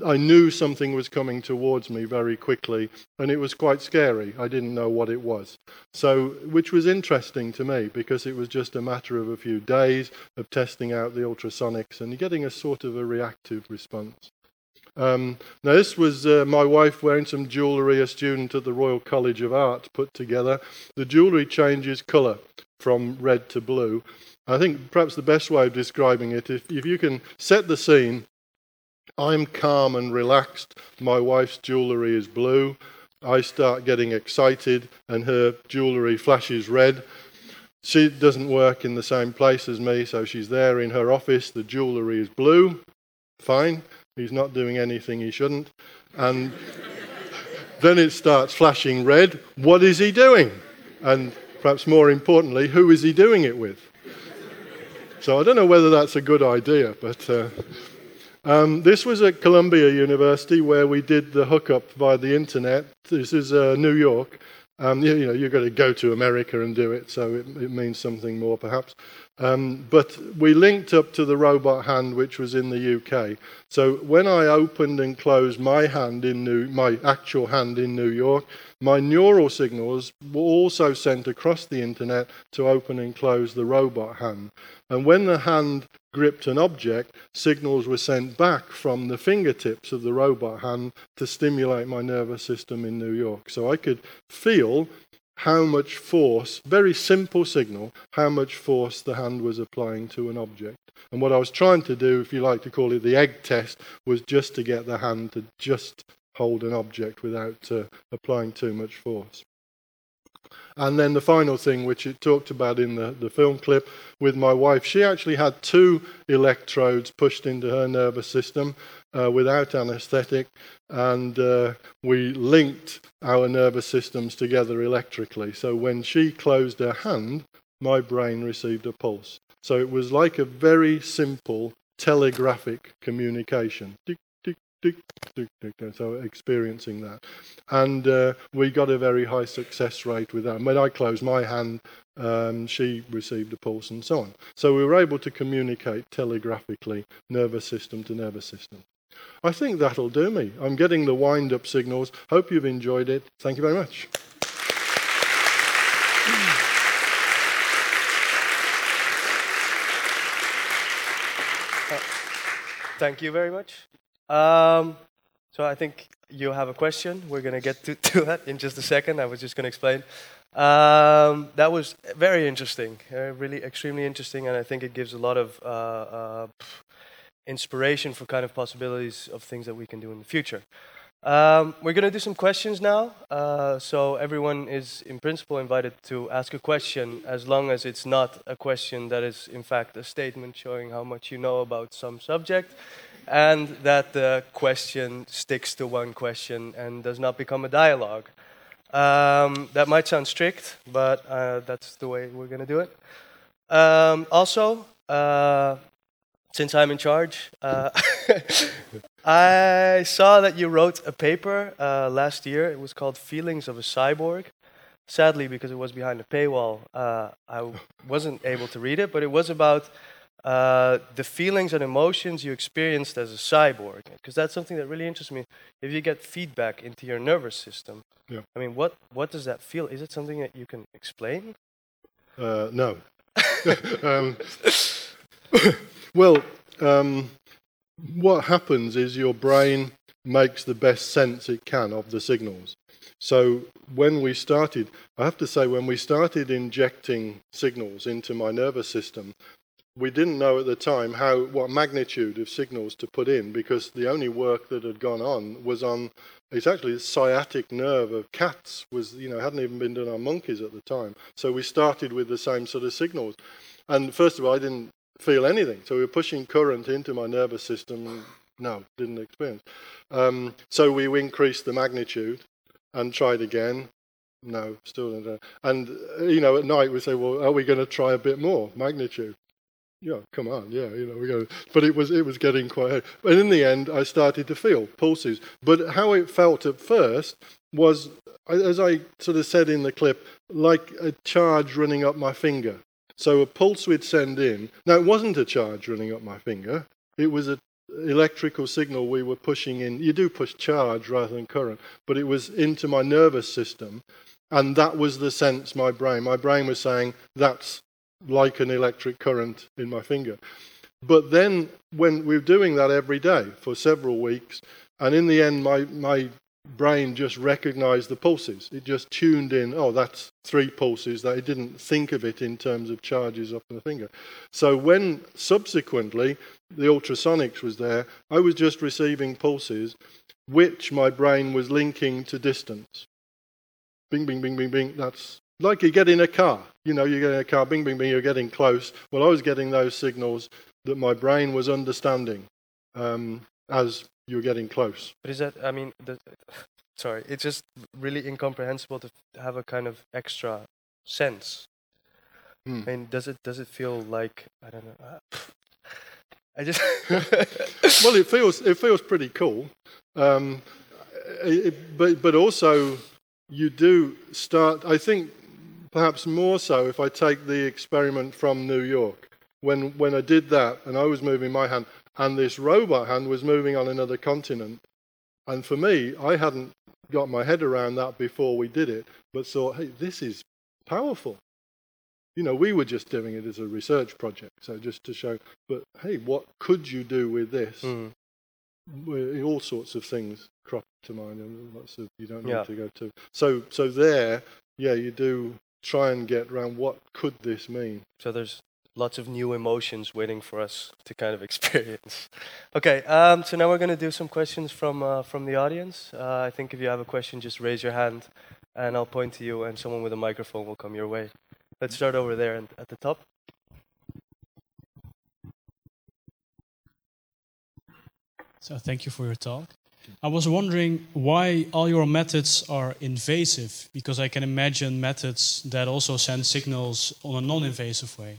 I knew something was coming towards me very quickly, and it was quite scary. I didn't know what it was. So, which was interesting to me because it was just a matter of a few days of testing out the ultrasonics and getting a sort of a reactive response. Um, now, this was uh, my wife wearing some jewellery, a student at the Royal College of Art put together. The jewellery changes colour from red to blue. I think perhaps the best way of describing it, if, if you can set the scene, I'm calm and relaxed. My wife's jewellery is blue. I start getting excited, and her jewellery flashes red. She doesn't work in the same place as me, so she's there in her office. The jewellery is blue. Fine. He's not doing anything he shouldn't. And then it starts flashing red. What is he doing? And perhaps more importantly, who is he doing it with? So I don't know whether that's a good idea, but. Uh, um, this was at Columbia University where we did the hookup via the internet. This is uh, New York. Um, you, you, know, you've got to go to America and do it, so it, it means something more perhaps. Um, but we linked up to the robot hand, which was in the UK. So when I opened and closed my hand in New, my actual hand in New York, my neural signals were also sent across the internet to open and close the robot hand. And when the hand gripped an object, signals were sent back from the fingertips of the robot hand to stimulate my nervous system in New York. So I could feel how much force, very simple signal, how much force the hand was applying to an object. And what I was trying to do, if you like to call it the egg test, was just to get the hand to just hold an object without uh, applying too much force. And then the final thing, which it talked about in the, the film clip with my wife, she actually had two electrodes pushed into her nervous system uh, without anesthetic, and uh, we linked our nervous systems together electrically. So when she closed her hand, my brain received a pulse. So it was like a very simple telegraphic communication. So experiencing that. And uh, we got a very high success rate with that. When I closed my hand, um, she received a pulse and so on. So we were able to communicate telegraphically, nervous system to nervous system. I think that'll do me. I'm getting the wind up signals. Hope you've enjoyed it. Thank you very much. Thank you very much. Um, so I think you have a question. We're going to get to, that in just a second. I was just going to explain. Um, that was very interesting, uh, really extremely interesting, and I think it gives a lot of uh, uh, inspiration for kind of possibilities of things that we can do in the future. Um, we're going to do some questions now. Uh, so everyone is, in principle, invited to ask a question as long as it's not a question that is, in fact, a statement showing how much you know about some subject, and that the question sticks to one question and does not become a dialogue. Um, that might sound strict, but uh, that's the way we're going to do it. Um, also, uh, since I'm in charge, uh, I saw that you wrote a paper uh, last year. It was called Feelings of a Cyborg. Sadly, because it was behind a paywall, uh, I wasn't able to read it, but it was about uh, the feelings and emotions you experienced as a cyborg, because that's something that really interests me. If you get feedback into your nervous system, Yeah. I mean, what what does that feel? Is it something that you can explain? Uh, no. um, well, um, what happens is your brain makes the best sense it can of the signals. So when we started, I have to say, when we started injecting signals into my nervous system, we didn't know at the time how what magnitude of signals to put in because the only work that had gone on was on it's actually the sciatic nerve of cats was you know hadn't even been done on monkeys at the time. So we started with the same sort of signals. And first of all i didn't feel anything. So we were pushing current into my nervous system. No didn't experience. Um, so we increased the magnitude and tried again. No still didn't and uh, you know at night we say well are we going to try a bit more magnitude yeah, come on, yeah, you know, we. But it was it was getting quite. Heavy. But in the end, I started to feel pulses. But how it felt at first was, as I sort of said in the clip, like a charge running up my finger. So a pulse we'd send in. Now it wasn't a charge running up my finger. It was an electrical signal we were pushing in. You do push charge rather than current, but it was into my nervous system, and that was the sense my brain. My brain was saying that's like an electric current in my finger. But then, when we were doing that every day for several weeks, and in the end, my, my brain just recognized the pulses. It just tuned in, oh, that's three pulses, that it didn't think of it in terms of charges up in the finger. So, when subsequently the ultrasonics was there, I was just receiving pulses which my brain was linking to distance. Bing, bing, bing, bing, bing. That's like you get in a car. You know, you get in a car, bing, bing, bing, you're getting close. Well, I was getting those signals that my brain was understanding um, as you were getting close. But is that? I mean, the, sorry, it's just really incomprehensible to have a kind of extra sense. Hmm. I mean, does it does it feel like I don't know? uh, I just well, it feels it feels pretty cool, um, it, but but also you do start. I think perhaps more so if I take the experiment from New York when when I did that and I was moving my hand and this robot hand was moving on another continent, and for me I hadn't got my head around that before we did it, but thought, hey, this is powerful. You know, we were just doing it as a research project, so just to show. But hey, what could you do with this? Mm. All sorts of things crop to mind, and lots of you don't need Yeah. to go to. So, so there, yeah, you do try and get around what could this mean. So there's lots of new emotions waiting for us to kind of experience. Okay, um, so now we're going to do some questions from uh, from the audience. Uh, I think if you have a question, just raise your hand, and I'll point to you, and someone with a microphone will come your way. Let's start over there and at the top. So thank you for your talk. I was wondering why all your methods are invasive, because I can imagine methods that also send signals on a non-invasive way.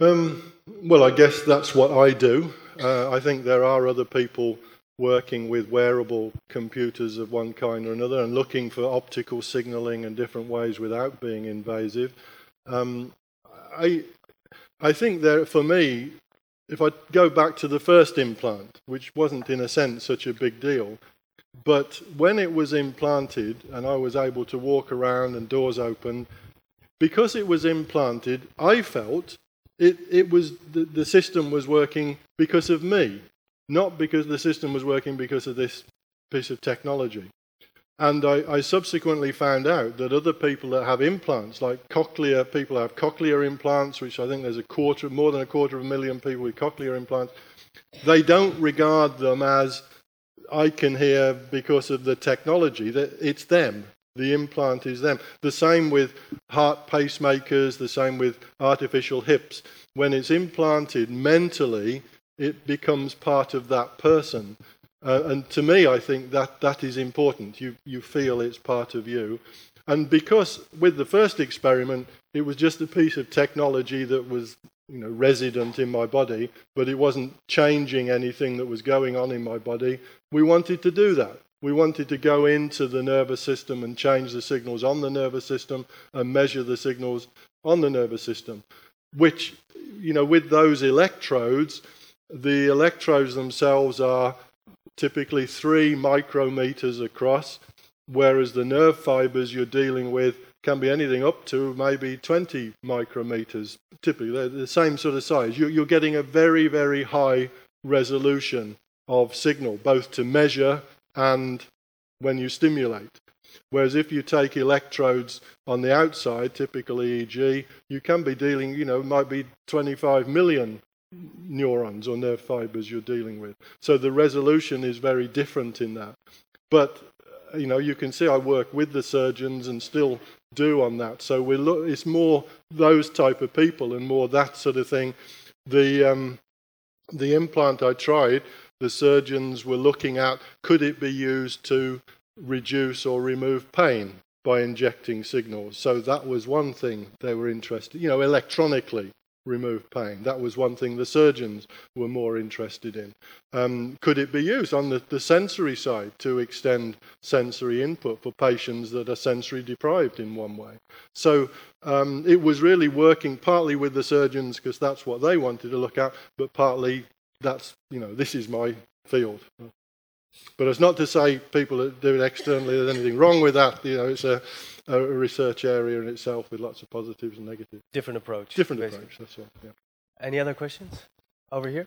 Um, well, I guess that's what I do. Uh, I think there are other people working with wearable computers of one kind or another and looking for optical signaling in different ways without being invasive. Um, I, I think there, for me, if I go back to the first implant, which wasn't in a sense such a big deal, but when it was implanted and I was able to walk around and doors open, because it was implanted, I felt It, it was the, the system was working because of me, not because the system was working because of this piece of technology. And I, I, subsequently found out that other people that have implants, like cochlear, people have cochlear implants, which I think there's a quarter, more than a quarter of a million people with cochlear implants, they don't regard them as I can hear because of the technology. That it's them. The implant is them. The same with heart pacemakers. The same with artificial hips. When it's implanted mentally, it becomes part of that person. Uh, and to me, I think that that is important. You, you feel it's part of you. And because with the first experiment, it was just a piece of technology that was you know, resident in my body, but it wasn't changing anything that was going on in my body, we wanted to do that. We wanted to go into the nervous system and change the signals on the nervous system and measure the signals on the nervous system, which, you know, with those electrodes, the electrodes themselves are typically three micrometers across, whereas the nerve fibers you're dealing with can be anything up to maybe 20 micrometers. Typically, they're the same sort of size. You're getting a very, very high resolution of signal, both to measure and when you stimulate. Whereas if you take electrodes on the outside, typical EEG, you can be dealing, you know, might be 25 million neurons or nerve fibers you're dealing with. So the resolution is very different in that. But you know, you can see I work with the surgeons and still do on that. So we look, it's more those type of people and more that sort of thing. The um, the implant I tried, the surgeons were looking at could it be used to reduce or remove pain by injecting signals. So that was one thing they were interested, you know, electronically remove pain. That was one thing the surgeons were more interested in. Um, could it be used on the, the sensory side to extend sensory input for patients that are sensory deprived in one way? So um, it was really working partly with the surgeons because that's what they wanted to look at, but partly that's, you know, this is my field. But it's not to say people that do it externally, there's anything wrong with that. You know, it's a, a research area in itself with lots of positives and negatives. Different approach. Different basically. approach, that's all. Yeah. Any other questions? Over here?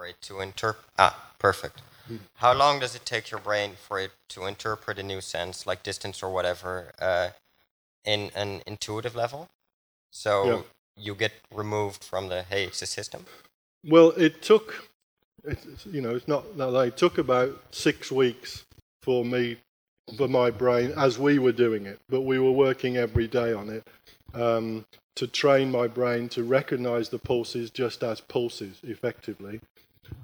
for it to interpret? Ah, perfect. Hmm. How long does it take your brain for it to interpret a new sense, like distance or whatever, uh, in an intuitive level? So yeah. You get removed from the hey, system. Well, it took it's, you know, it's not that they took about six weeks for me, for my brain, as we were doing it, but we were working every day on it um, to train my brain to recognize the pulses just as pulses effectively.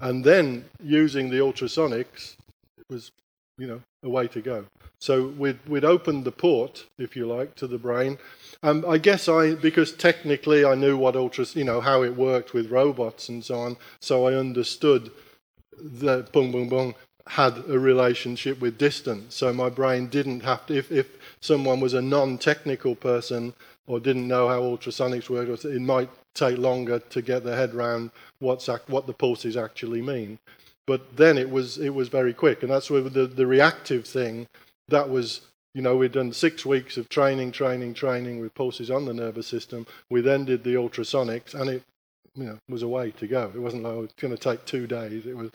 And then using the ultrasonics, it was, you know, a way to go. So we'd, we'd opened the port, if you like, to the brain. Um, I guess I, because technically I knew what ultras, you know, how it worked with robots and so on, so I understood that boom, boom, boom had a relationship with distance. So my brain didn't have to, if, if someone was a non-technical person or didn't know how ultrasonics worked, it might take longer to get their head around what's what the pulses actually mean. But then it was it was very quick, and that's where the, the reactive thing that was you know, we'd done six weeks of training, training, training with pulses on the nervous system. We then did the ultrasonics, and it, you know, was a way to go. It wasn't like oh, it's going to take two days. It was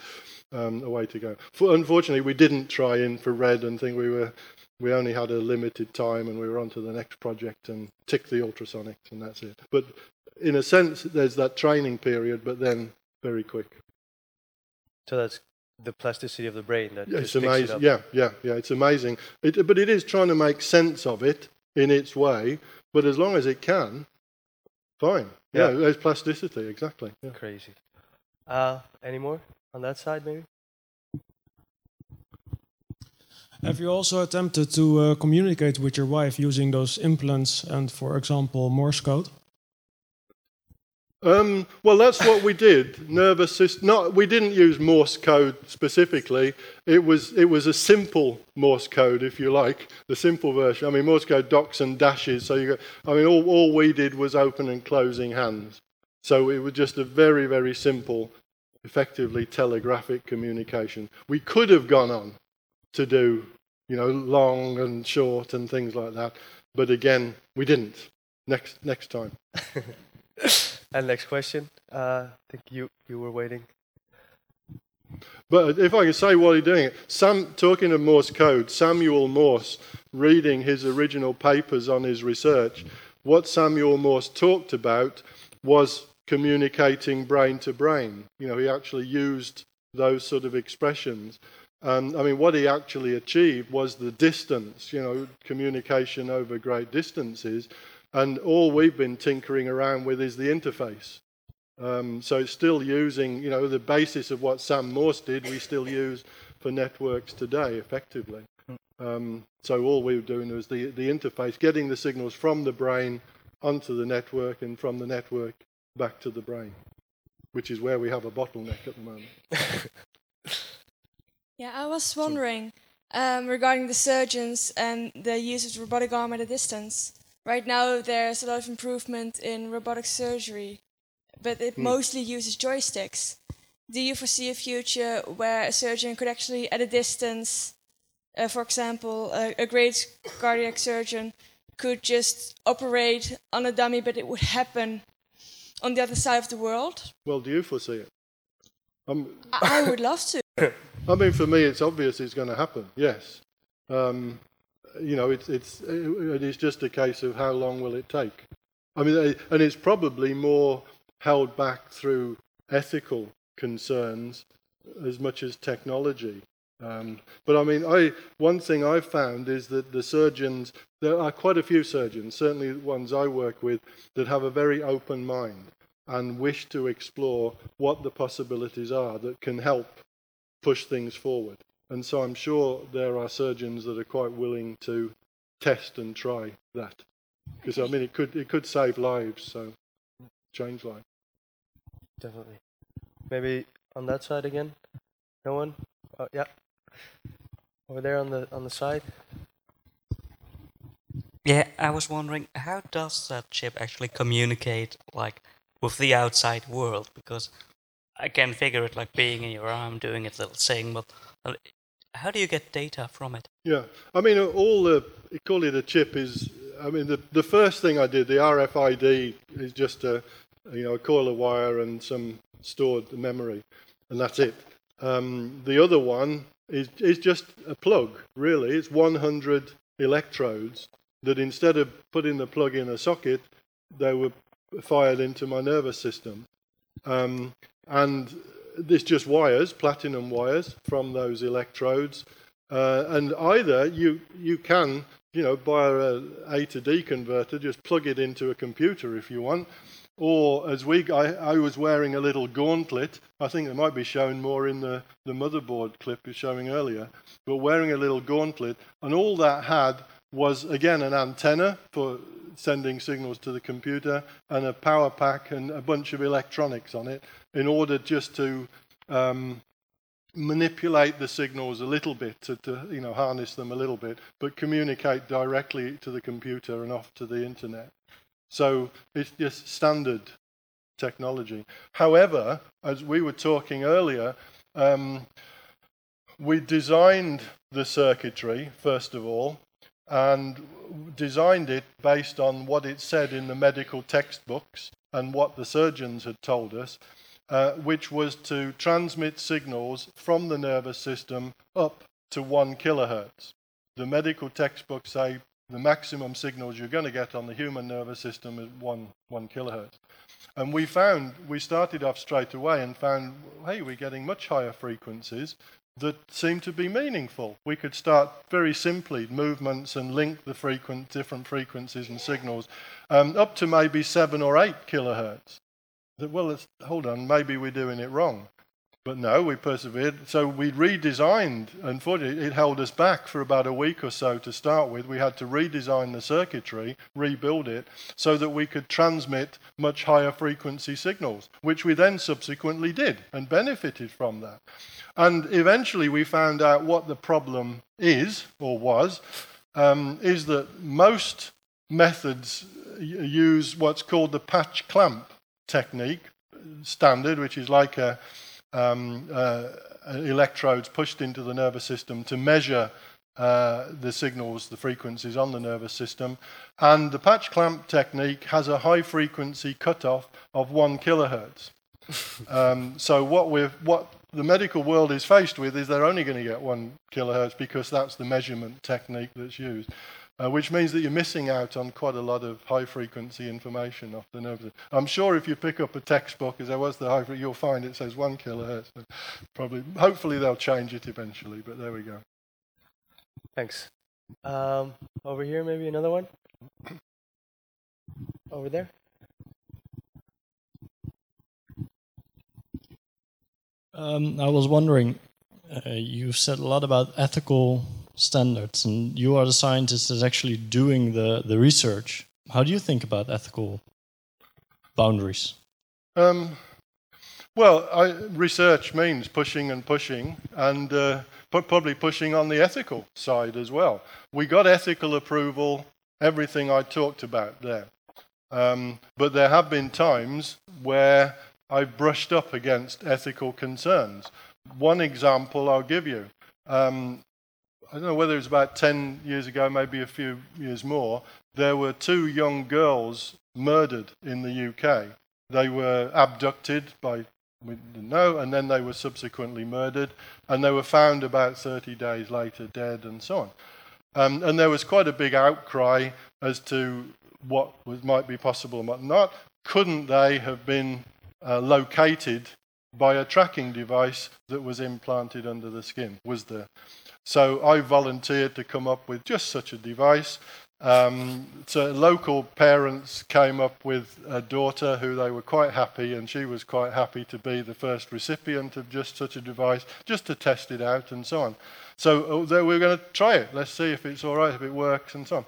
um, a way to go. For, unfortunately, we didn't try infrared and think we were. We only had a limited time, and we were on to the next project and tick the ultrasonics, and that's it. But in a sense, there's that training period, but then very quick. So that's the plasticity of the brain that yeah, it's amazing. It yeah, yeah, yeah. It's amazing. It, but it is trying to make sense of it in its way. But as long as it can, fine. Yeah, yeah there's plasticity. Exactly. Yeah. Crazy. Uh, any more on that side, maybe? Have you also attempted to uh, communicate with your wife using those implants and, for example, Morse code? Um, well, that's what we did. Nervous system. Not, we didn't use Morse code specifically. It was it was a simple Morse code, if you like, the simple version. I mean, Morse code dots and dashes. So you. I mean, all, all we did was open and closing hands. So it was just a very very simple, effectively telegraphic communication. We could have gone on to do you know, long and short and things like that. But again, we didn't. Next, next time. and next question. Uh, I think you, you were waiting. But if I can say while you're doing it, talking of Morse code, Samuel Morse, reading his original papers on his research, what Samuel Morse talked about was communicating brain to brain. You know, he actually used those sort of expressions. Um, I mean, what he actually achieved was the distance, you know, communication over great distances. And all we've been tinkering around with is the interface. Um, so it's still using, you know, the basis of what Sam Morse did, we still use for networks today effectively. Um, so all we were doing was the, the interface, getting the signals from the brain onto the network and from the network back to the brain, which is where we have a bottleneck at the moment. Yeah, I was wondering um, regarding the surgeons and the use of the robotic arm at a distance. Right now, there's a lot of improvement in robotic surgery, but it hmm. mostly uses joysticks. Do you foresee a future where a surgeon could actually, at a distance, uh, for example, a, a great cardiac surgeon could just operate on a dummy, but it would happen on the other side of the world? Well, do you foresee it? Um, I would love to. I mean, for me, it's obvious it's going to happen. Yes, um, you know, it's it's it is just a case of how long will it take. I mean, and it's probably more held back through ethical concerns as much as technology. Um, but I mean, I one thing I've found is that the surgeons, there are quite a few surgeons, certainly the ones I work with, that have a very open mind and wish to explore what the possibilities are that can help push things forward. And so I'm sure there are surgeons that are quite willing to test and try that. Because I mean, it could it could save lives, so change lives. Definitely. Maybe on that side again. No one. Uh, yeah. Over there on the on the side. Yeah, I was wondering how does that chip actually communicate like with the outside world? Because I can figure it like being in your arm, doing its little thing, but uh, how do you get data from it? Yeah, I mean, all the call it a chip is. I mean, the the first thing I did, the RFID, is just a you know a coil of wire and some stored memory, and that's it. Um, the other one is is just a plug. Really, it's 100 electrodes that instead of putting the plug in a socket, they were fired into my nervous system. Um, and there's just wires, platinum wires from those electrodes. Uh, and either you, you can, you know, buy a A to D converter, just plug it into a computer if you want. Or as we, I, I was wearing a little gauntlet. I think it might be shown more in the, the motherboard clip you're showing earlier. But wearing a little gauntlet, and all that had was again an antenna for sending signals to the computer and a power pack and a bunch of electronics on it in order just to um, manipulate the signals a little bit to, to, you know harness them a little bit but communicate directly to the computer and off to the internet. So it's just standard technology. However as we were talking earlier um, we designed the circuitry first of all and designed it based on what it said in the medical textbooks and what the surgeons had told us, uh, which was to transmit signals from the nervous system up to one kilohertz. The medical textbooks say the maximum signals you're going to get on the human nervous system is one, one kilohertz. And we found, we started off straight away and found, hey, we're getting much higher frequencies that seem to be meaningful. We could start very simply movements and link the frequent different frequencies and signals um, up to maybe seven or eight kilohertz. Well, hold on, maybe we're doing it wrong. But no, we persevered. So we redesigned. Unfortunately, it held us back for about a week or so to start with. We had to redesign the circuitry, rebuild it, so that we could transmit much higher frequency signals, which we then subsequently did and benefited from that. And eventually we found out what the problem is, or was, um, is that most methods use what's called the patch clamp technique, standard, which is like a um, uh, electrodes pushed into the nervous system to measure uh, the signals, the frequencies on the nervous system. And the patch clamp technique has a high frequency cutoff of one kilohertz. um, so what we're, what the medical world is faced with is they're only going to get one kilohertz because that's the measurement technique that's used. Uh, which means that you're missing out on quite a lot of high frequency information off the nerves. I'm sure if you pick up a textbook, as there was the high, you'll find it says one kilohertz. Probably, hopefully, they'll change it eventually. But there we go. Thanks. Um, over here, maybe another one. Over there. Um, I was wondering, uh, you've said a lot about ethical standards, and you are the scientist that's actually doing the, the research. How do you think about ethical boundaries? Um, well, I, research means pushing and pushing, and uh, probably pushing on the ethical side as well. We got ethical approval, everything I talked about there. Um, but there have been times where I've brushed up against ethical concerns. One example I'll give you. Um, I don't know whether it was about 10 years ago, maybe a few years more, there were two young girls murdered in the UK. They were abducted by, we didn't know, and then they were subsequently murdered, and they were found about 30 days later dead and so on. Um, and there was quite a big outcry as to what was, might be possible and what not. Couldn't they have been uh, located by a tracking device that was implanted under the skin, was there. So I volunteered to come up with just such a device. Um, so local parents came up with a daughter who they were quite happy, and she was quite happy to be the first recipient of just such a device, just to test it out and so on. So uh, we are going to try it. Let's see if it's all right, if it works, and so on.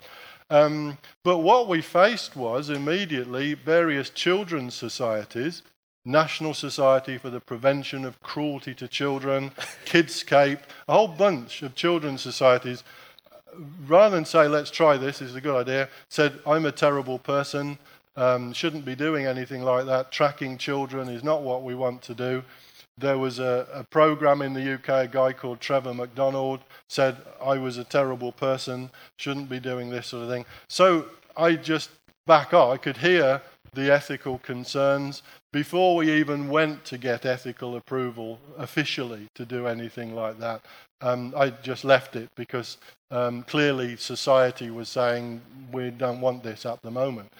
Um, but what we faced was immediately various children's societies National Society for the Prevention of Cruelty to Children, Kidscape, a whole bunch of children's societies, rather than say, let's try this, this is a good idea, said, I'm a terrible person, um, shouldn't be doing anything like that, tracking children is not what we want to do. There was a, a program in the UK, a guy called Trevor McDonald said, I was a terrible person, shouldn't be doing this sort of thing. So I just back off. I could hear the ethical concerns before we even went to get ethical approval officially to do anything like that. Um, I just left it because um, clearly society was saying we don't want this at the moment.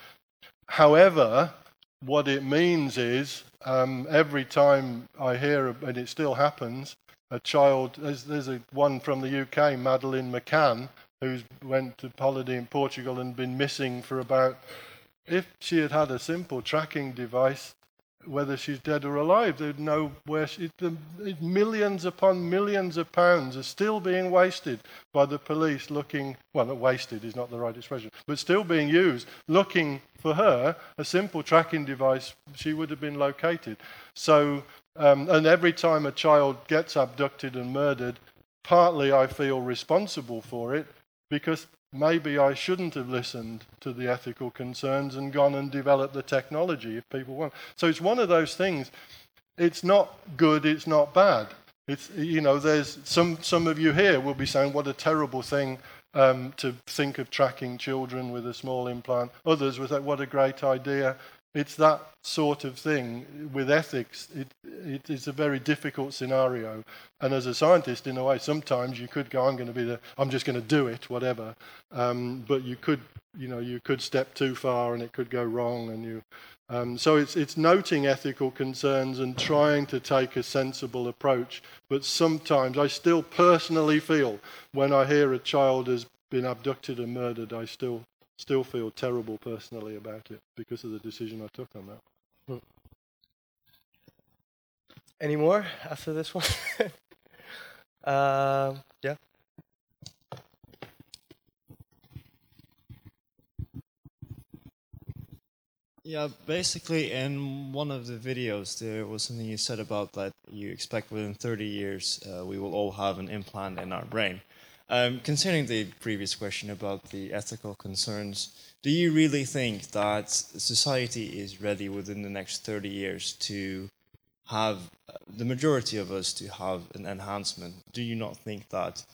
However, what it means is um, every time I hear, and it still happens, a child, there's, there's a one from the UK, Madeleine McCann, who's went to holiday in Portugal and been missing for about if she had had a simple tracking device, whether she's dead or alive, they'd know where she. The, millions upon millions of pounds are still being wasted by the police looking. Well, not wasted is not the right expression, but still being used looking for her. A simple tracking device, she would have been located. So, um, and every time a child gets abducted and murdered, partly I feel responsible for it because maybe I shouldn't have listened to the ethical concerns and gone and developed the technology if people want. So it's one of those things. It's not good, it's not bad. It's, you know, there's some, some of you here will be saying, what a terrible thing um, to think of tracking children with a small implant. Others will say, what a great idea. It's that sort of thing with ethics. It, it is a very difficult scenario. And as a scientist, in a way, sometimes you could go, I'm going to be the, I'm just going to do it, whatever. Um, but you could, you know, you could step too far and it could go wrong. And you, um, so it's, it's noting ethical concerns and trying to take a sensible approach. But sometimes I still personally feel when I hear a child has been abducted and murdered, I still still feel terrible personally about it because of the decision I took on that. Hmm. Any more after this one? uh, yeah. Yeah, basically, in one of the videos, there was something you said about that you expect within 30 years uh, we will all have an implant in our brain. Um, concerning the previous question about the ethical concerns, do you really think that society is ready within the next 30 years to have uh, the majority of us to have an enhancement? Do you not think that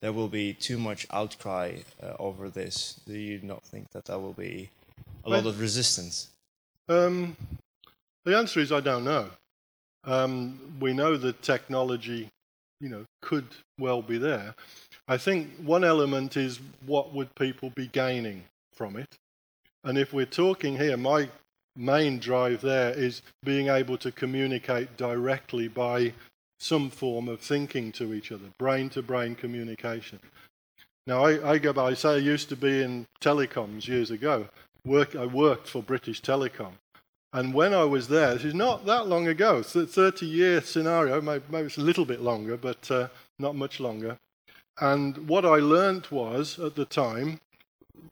there will be too much outcry uh, over this? Do you not think that there will be a lot of resistance? Um, the answer is I don't know. Um, we know that technology, you know, could well be there. I think one element is what would people be gaining from it, and if we're talking here, my main drive there is being able to communicate directly by some form of thinking to each other, brain to brain communication. Now, I, I go by, I say I used to be in telecoms years ago. Work, I worked for British Telecom. And when I was there, this is not that long ago, it's a 30 year scenario, maybe, maybe it's a little bit longer, but uh, not much longer. And what I learnt was at the time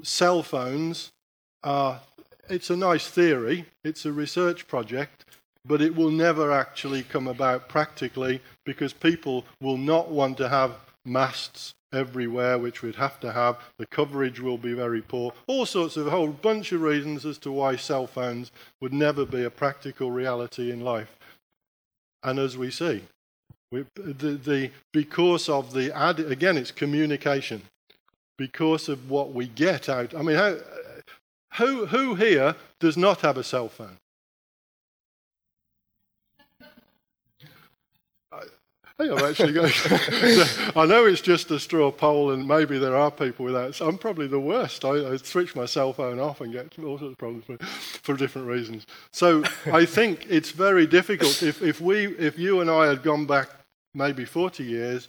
cell phones are, it's a nice theory, it's a research project, but it will never actually come about practically because people will not want to have masts everywhere, which we'd have to have. The coverage will be very poor. All sorts of a whole bunch of reasons as to why cell phones would never be a practical reality in life. And as we see, we, the, the, because of the ad, again, it's communication. Because of what we get out. I mean, how, who, who here does not have a cell phone? Think I'm actually going. I know it's just a straw poll, and maybe there are people without. So I'm probably the worst. I, I switch my cell phone off and get all sorts of problems for, for different reasons. So I think it's very difficult. If, if we, if you and I had gone back maybe 40 years,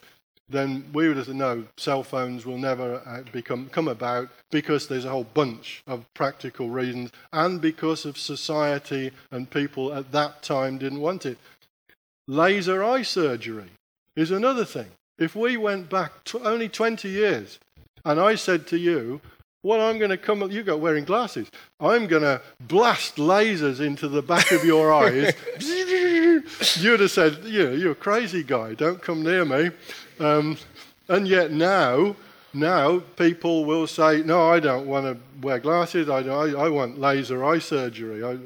then we would have said, no, cell phones will never uh, become come about because there's a whole bunch of practical reasons, and because of society and people at that time didn't want it. Laser eye surgery is another thing. If we went back only 20 years and I said to you, what I'm going to come, You've got wearing glasses, I'm going to blast lasers into the back of your eyes, you'd have said, you you're a crazy guy, don't come near me. Um, and yet now, now people will say, no, I don't want to wear glasses, I, I, I want laser eye surgery. I,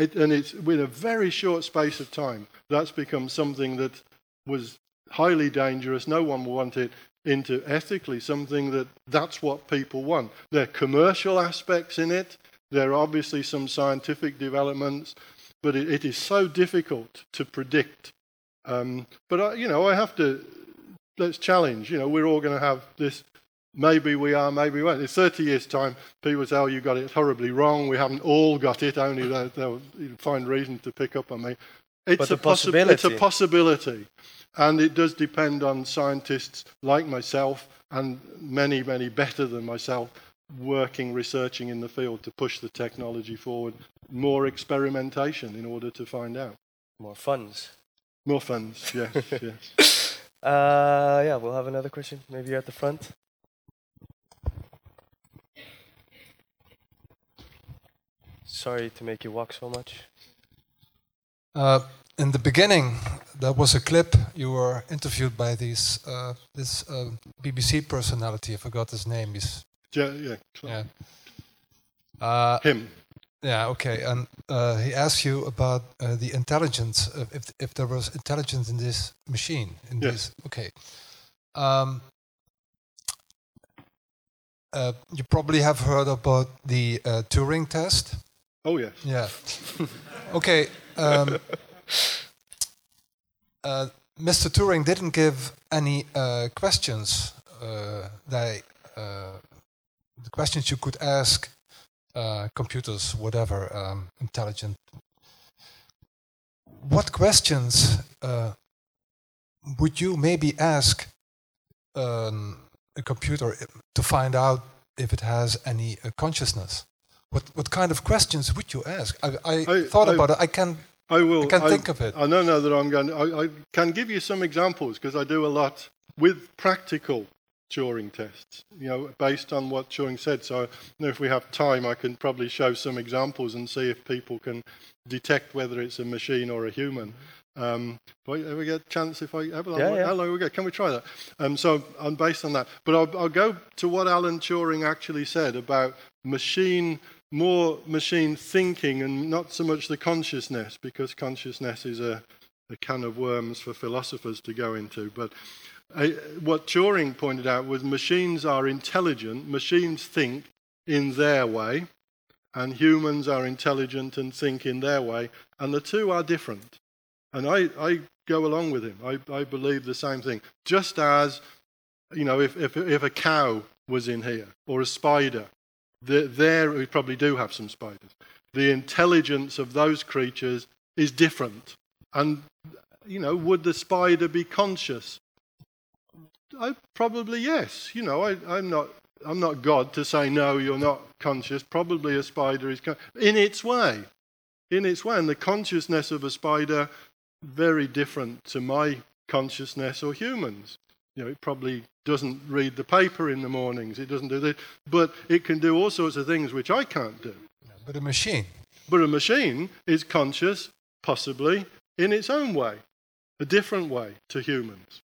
it, and it's with a very short space of time, that's become something that was highly dangerous. No one will want it into ethically something that that's what people want. There are commercial aspects in it. There are obviously some scientific developments, but it, it is so difficult to predict. Um, but I, you know, I have to let's challenge. You know, we're all going to have this. Maybe we are, maybe we won't. In 30 years' time, people say, oh, you got it horribly wrong. We haven't all got it, only they'll, they'll find reason to pick up on me. It's, But a, possi- possibility. it's a possibility. And it does depend on scientists like myself and many, many better than myself working, researching in the field to push the technology forward. More experimentation in order to find out. More funds. More funds, yes, yes. Uh, yeah, we'll have another question. Maybe you're at the front. Sorry to make you walk so much. Uh, in the beginning, there was a clip. You were interviewed by these uh, this uh, BBC personality. I forgot his name. He's Yeah, yeah. yeah. Uh, Him. Yeah. Okay. And uh, he asked you about uh, the intelligence. If if there was intelligence in this machine. In Yes. this. Okay. Um, uh, you probably have heard about the uh, Turing test. Oh, yes. Yeah. okay. Um, uh, Mr. Turing didn't give any uh, questions. Uh, uh, the questions you could ask uh, computers, whatever, um, intelligent. What questions uh, would you maybe ask um, a computer to find out if it has any consciousness? What what kind of questions would you ask? I, I, I- thought I- about it. I can I will. I can think of it. I don't know that I'm going. I, I can give you some examples because I do a lot with practical Turing tests. You know, based on what Turing said. So, you know, if we have time, I can probably show some examples and see if people can detect whether it's a machine or a human. Um, do I ever get a chance if I ever? Yeah, yeah. How long we go? Can we try that? Um, so, I'm based on that. But I'll, I'll go to what Alan Turing actually said about machine more machine thinking and not so much the consciousness, because consciousness is a a can of worms for philosophers to go into. But uh, what Turing pointed out was machines are intelligent, machines think in their way, and humans are intelligent and think in their way, and the two are different. And I, I go along with him. I, I believe the same thing. Just as, you know, if, if, if a cow was in here or a spider, the, there we probably do have some spiders. The intelligence of those creatures is different. And, you know, would the spider be conscious? I, probably yes. You know, I, I'm not I'm not God to say no, you're not conscious. Probably a spider is con- in its way, in its way, and the consciousness of a spider very different to my consciousness or humans. You know, it probably doesn't read the paper in the mornings. It doesn't do this, but it can do all sorts of things which I can't do. But a machine. But a machine is conscious, possibly in its own way, a different way to humans.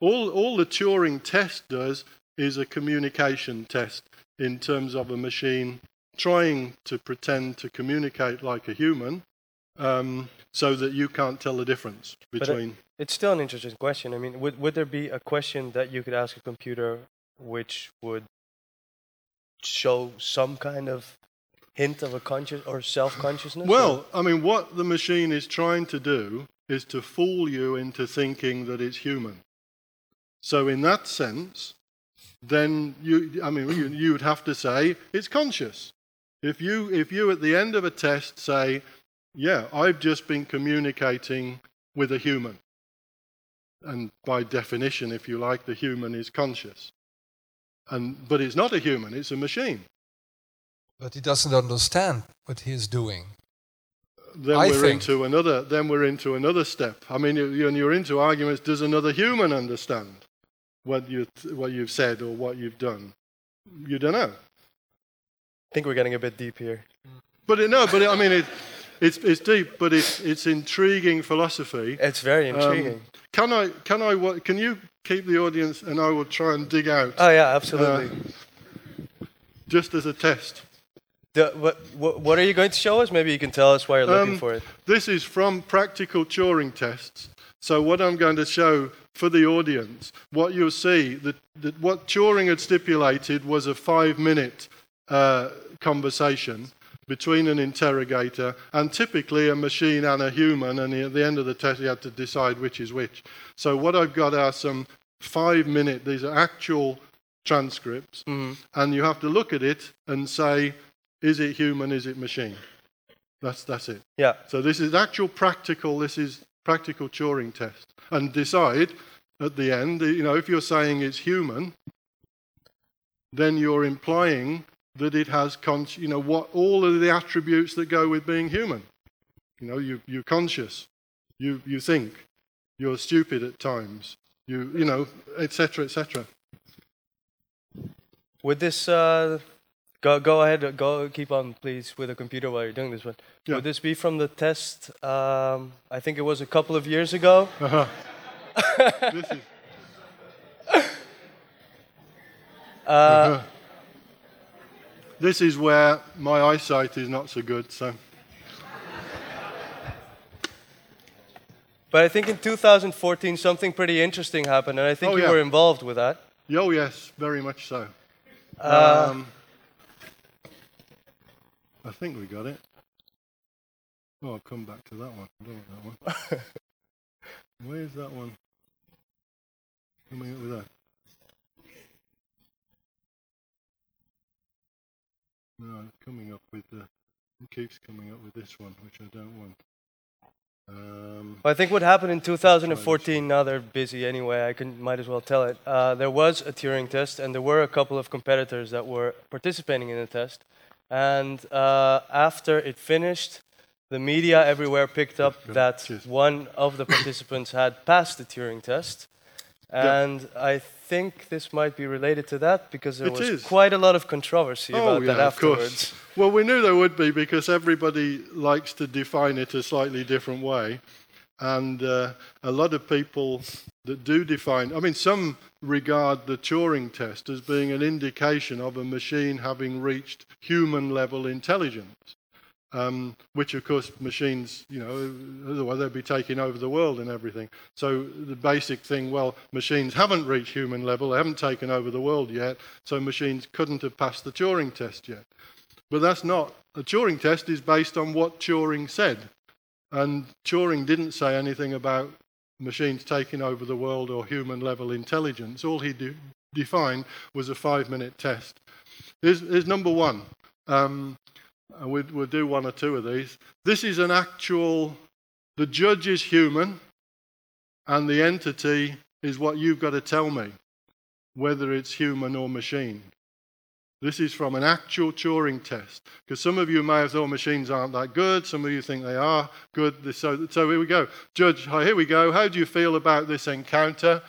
All, all the Turing test does is a communication test in terms of a machine trying to pretend to communicate like a human um, so that you can't tell the difference between. It's still an interesting question. I mean, would, would there be a question that you could ask a computer which would show some kind of hint of a conscious or self consciousness? Well, I mean, what the machine is trying to do is to fool you into thinking that it's human. So, in that sense, then you, I mean, you, you would have to say it's conscious. If you, if you at the end of a test say, yeah, I've just been communicating with a human. And by definition, if you like, the human is conscious. And, but it's not a human, it's a machine. But he doesn't understand what he is doing. Then I we're think. into another. Then we're into another step. I mean, you- when you're into arguments, does another human understand what you what you've said or what you've done? You don't know. I think we're getting a bit deep here. But it, no, but it, I mean, it, it's it's deep, but it's it's intriguing philosophy. It's very Um, intriguing. Can I can I can you keep the audience and I will try and dig out. Oh, yeah, absolutely. uh, just as a test. The, what, what, are you going to show us? Maybe you can tell us why you're looking Um, for it. This is from practical Turing tests. So what I'm going to show for the audience, what you'll see, that, that what Turing had stipulated was a five-minute uh, conversation between an interrogator and typically a machine and a human, and at the end of the test, you had to decide which is which. So what I've got are some five-minute, these are actual transcripts, mm-hmm. and you have to look at it and say, is it human, is it machine? That's, that's it. Yeah. So this is actual practical, this is practical Turing test. And decide at the end, you know, if you're saying it's human, then you're implying that it has, con- you know, what all of the attributes that go with being human. You know, you, you're conscious, you, you think, you're stupid at times, you, you know, etc., etc. Would this uh, go go ahead? Go keep on, please, with the computer while you're doing this one. Yeah. Would this be from the test? Um, I think it was a couple of years ago. Uh-huh. this is. Uh, Uh-huh. This is where my eyesight is not so good, so. But I think in 2014 something pretty interesting happened, and I think Oh, you yeah. were involved with that. Oh, yes, very much so. Uh, um, I think we got it. Oh, I'll come back to that one. I don't want that one. Where's that one? Coming up with that. No, coming up with the. It keeps coming up with this one, which I don't want. Um, I think what happened in 2014. Now they're busy anyway. I can might as well tell it. Uh, there was a Turing test, and there were a couple of competitors that were participating in the test. And uh, after it finished, the media everywhere picked up that one of the participants had passed the Turing test. Yeah. And I think this might be related to that because there It was is. quite a lot of controversy Oh, about yeah, that afterwards. Well, we knew there would be because everybody likes to define it a slightly different way. And uh, a lot of people that do define, I mean, some regard the Turing test as being an indication of a machine having reached human level intelligence. Um, which of course machines, you know, otherwise they'd be taking over the world and everything. So the basic thing, well, machines haven't reached human level, they haven't taken over the world yet, so machines couldn't have passed the Turing test yet. But that's not, the Turing test is based on what Turing said. And Turing didn't say anything about machines taking over the world or human level intelligence. All he de- defined was a five minute test. Here's, here's number one. Um, and we'll, we'll do one or two of these. This is an actual, the judge is human, and the entity is what you've got to tell me, whether it's human or machine. This is from an actual Turing test. Because some of you may have thought machines aren't that good, some of you think they are good. So, so here we go. Judge, here we go. How do you feel about this encounter?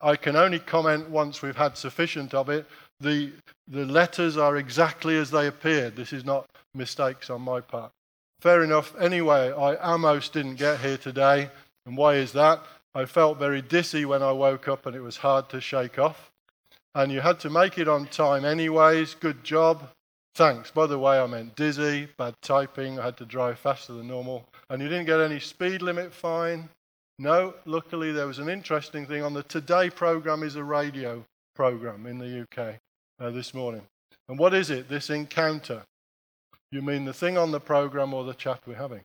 I can only comment once we've had sufficient of it. The, the letters are exactly as they appeared. This is not mistakes on my part. Fair enough. Anyway, I almost didn't get here today. And why is that? I felt very dizzy when I woke up and it was hard to shake off. And you had to make it on time anyways. Good job. Thanks. By the way, I meant dizzy, bad typing. I had to drive faster than normal. And you didn't get any speed limit fine. No, luckily there was an interesting thing on the Today program is a radio program in the UK uh, this morning. And what is it, this encounter? You mean the thing on the program or the chat we're having?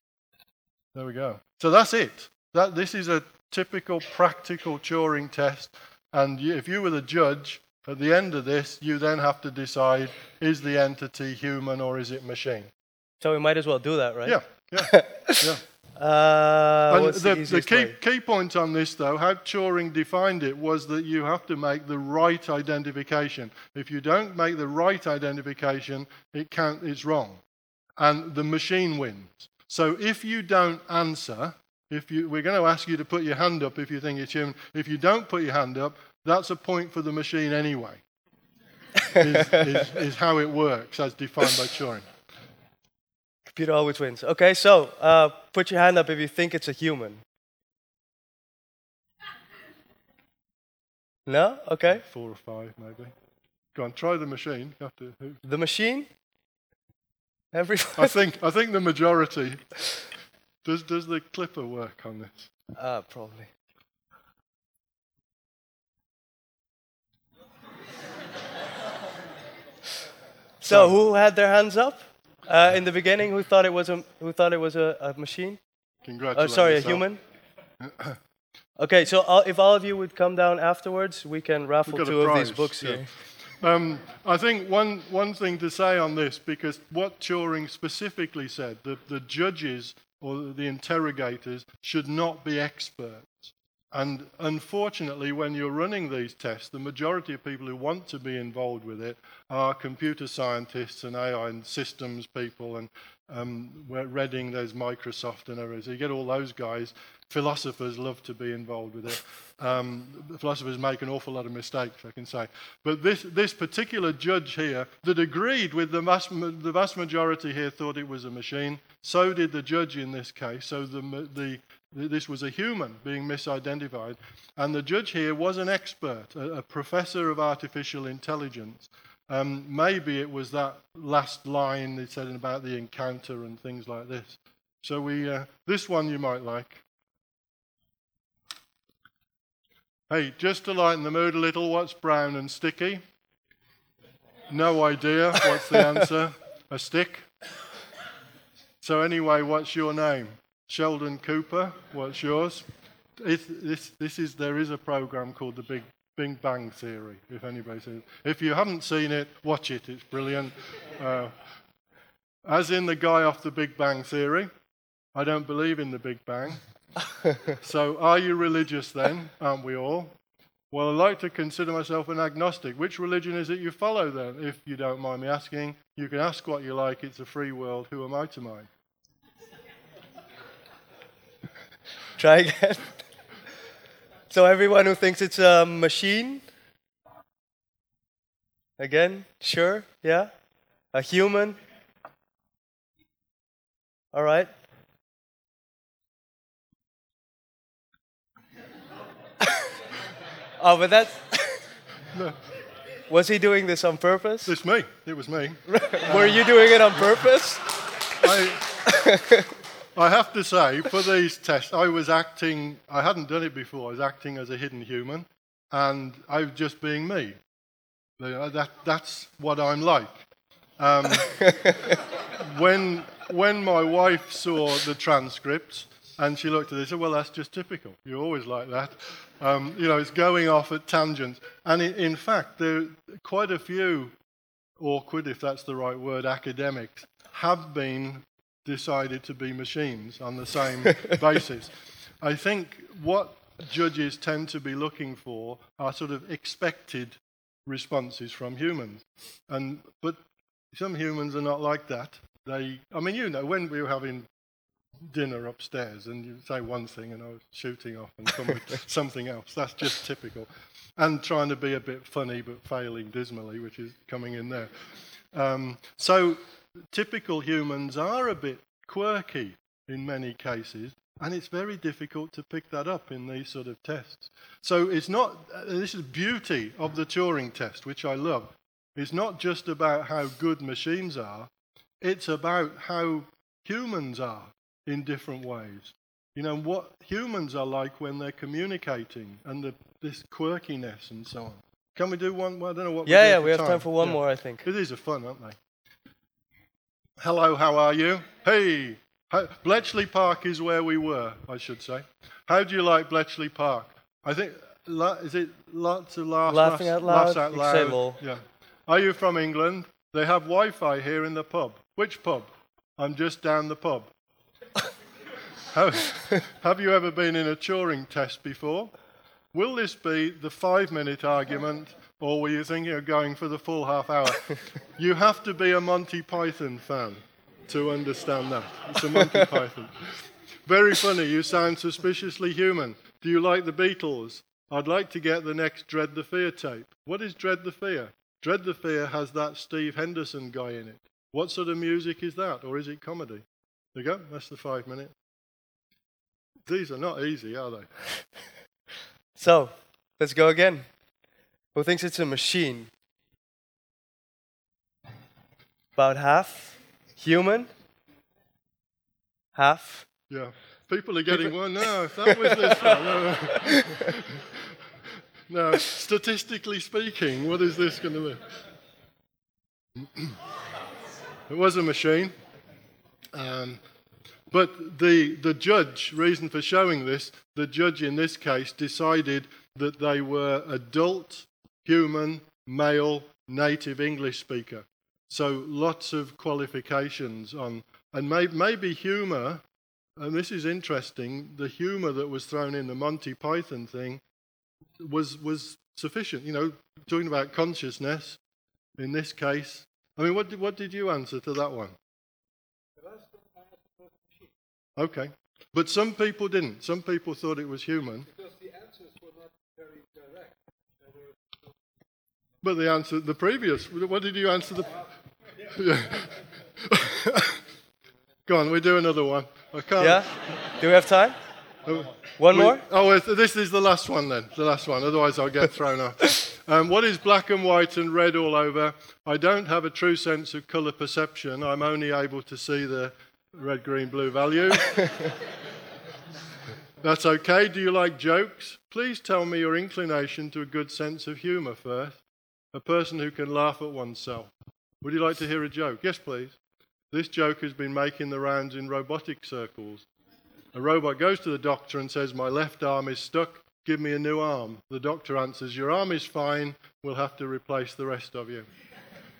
There we go. So that's it. That, this is a typical practical Turing test. And you, if you were the judge, at the end of this, you then have to decide is the entity human or is it machine? So we might as well do that, right? Yeah, yeah, yeah. Uh, the, the, the key, key point on this, though, how Turing defined it was that you have to make the right identification. If you don't make the right identification, it can't, it's wrong. And the machine wins. So if you don't answer, if you, we're going to ask you to put your hand up if you think it's human. If you don't put your hand up, that's a point for the machine anyway, is, is, is how it works as defined by Turing. Computer always wins. Okay, so uh, put your hand up if you think it's a human. No? Okay. Four or five, maybe. Go on, try the machine. You have to. The machine? I think I think the majority. Does does the clipper work on this? Uh, probably. so who had their hands up? Uh, in the beginning, who thought it was a who thought it was a, a machine? Congratulations. Oh, sorry, a human. okay, so all, if all of you would come down afterwards, we can raffle two of these books yeah. here. Um, I think one, one thing to say on this, because what Turing specifically said, that the judges or the interrogators should not be experts. And unfortunately, when you're running these tests, the majority of people who want to be involved with it are computer scientists and AI and systems people. And um, Reading, there's Microsoft and others. You get all those guys. Philosophers love to be involved with it. Um, philosophers make an awful lot of mistakes, I can say. But this, this particular judge here that agreed with the the vast majority here thought it was a machine. So did the judge in this case. So the, the this was a human being misidentified. And the judge here was an expert, a, a professor of artificial intelligence. Um, maybe it was that last line they said about the encounter and things like this. So we, uh, this one you might like. Hey, just to lighten the mood a little, what's brown and sticky? No idea. What's the answer? a stick? So, anyway, what's your name? Sheldon Cooper, what's yours? It, this, this is, there is a program called the Big Big Bang Theory, if anybody says. If you haven't seen it, watch it, it's brilliant. Uh, as in the guy off the Big Bang Theory, I don't believe in the Big Bang. so are you religious then? Aren't we all? Well, I like to consider myself an agnostic. Which religion is it you follow then? If you don't mind me asking, you can ask what you like. It's a free world. Who am I to mind? Try again. so everyone who thinks it's a machine, again, sure, yeah, a human. All right. oh, but that's. no. Was he doing this on purpose? It's me. It was me. Were you doing it on purpose? I, I have to say, for these tests, I was acting, I hadn't done it before, I was acting as a hidden human, and I was just being me. That, that's what I'm like. Um, when, when my wife saw the transcripts, and she looked at it and said, Well, that's just typical. You're always like that. Um, you know, it's going off at tangents. And in, in fact, there quite a few awkward, if that's the right word, academics have been decided to be machines on the same basis. I think what judges tend to be looking for are sort of expected responses from humans. And but some humans are not like that. They I mean you know when we were having dinner upstairs and you say one thing and I was shooting off and something else. That's just typical. And trying to be a bit funny but failing dismally, which is coming in there. Um, so typical humans are a bit quirky in many cases, and it's very difficult to pick that up in these sort of tests. So it's not, uh, this is the beauty of the Turing test, which I love. It's not just about how good machines are, it's about how humans are in different ways. You know, what humans are like when they're communicating and the, this quirkiness and so on. Can we do one? Well, I don't know what. Yeah, yeah, we have time, time for one yeah. more, I think. These are fun, aren't they? Hello, how are you? Hey, Bletchley Park is where we were, I should say. How do you like Bletchley Park? I think is it lots of laughs, laughing out loud. Laughs out loud. Yeah. Are you from England? They have Wi-Fi here in the pub. Which pub? I'm just down the pub. have, have you ever been in a Turing test before? Will this be the five minute argument, or were you thinking of going for the full half hour? you have to be a Monty Python fan to understand that. It's a Monty Python. Very funny, you sound suspiciously human. Do you like the Beatles? I'd like to get the next Dread the Fear tape. What is Dread the Fear? Dread the Fear has that Steve Henderson guy in it. What sort of music is that? Or is it comedy? There you go, that's the five minute. These are not easy, are they? So, let's go again. Who thinks it's a machine? About half human, half. Yeah, people are getting one now. If that was this one, no, no. statistically speaking, what is this going to be? it was a machine. Um, but the, the judge, reason for showing this, the judge in this case decided that they were adult, human, male, native English speaker. So lots of qualifications on, and may, maybe humour, and this is interesting, the humour that was thrown in the Monty Python thing was, was sufficient. You know, talking about consciousness in this case. I mean, what did, what did you answer to that one? Okay. But some people didn't. Some people thought it was human. Because the answers were not very direct. But the answer, the previous, what did you answer the? Yeah. Go on, we do another one. I can't. Yeah. Do we have time? Oh, one we, more? Oh, this is the last one then. The last one. Otherwise, I'll get thrown off. Um, what is black and white and red all over? I don't have a true sense of colour perception. I'm only able to see the red, green, blue value. That's okay. Do you like jokes? Please tell me your inclination to a good sense of humour first. A person who can laugh at oneself. Would you like to hear a joke? Yes, please. This joke has been making the rounds in robotic circles. A robot goes to the doctor and says, My left arm is stuck. Give me a new arm. The doctor answers, Your arm is fine. We'll have to replace the rest of you.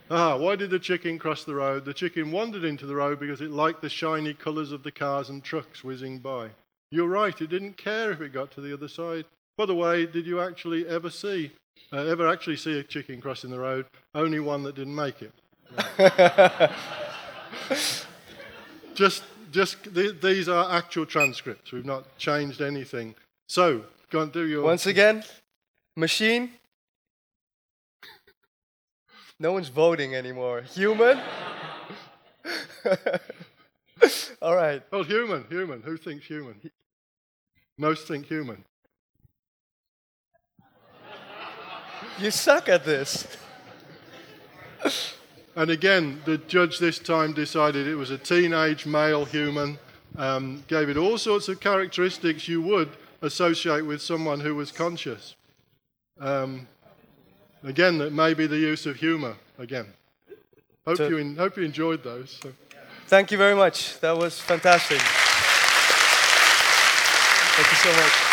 Ah, why did the chicken cross the road? The chicken wandered into the road because it liked the shiny colours of the cars and trucks whizzing by. You're right, it didn't care if it got to the other side. By the way, did you actually ever see, uh, ever actually see a chicken crossing the road? Only one that didn't make it. just, just th- these are actual transcripts. We've not changed anything. So, go and do your. Once again, machine no one's voting anymore. Human? All right. Oh, human, human. Who thinks human? Most think human. You suck at this. And again, the judge this time decided it was a teenage male human, um, gave it all sorts of characteristics you would associate with someone who was conscious. Um, again, that may be the use of humor again. Hope, So- you, en- hope you enjoyed those. So. Thank you very much. That was fantastic. Thank you so much.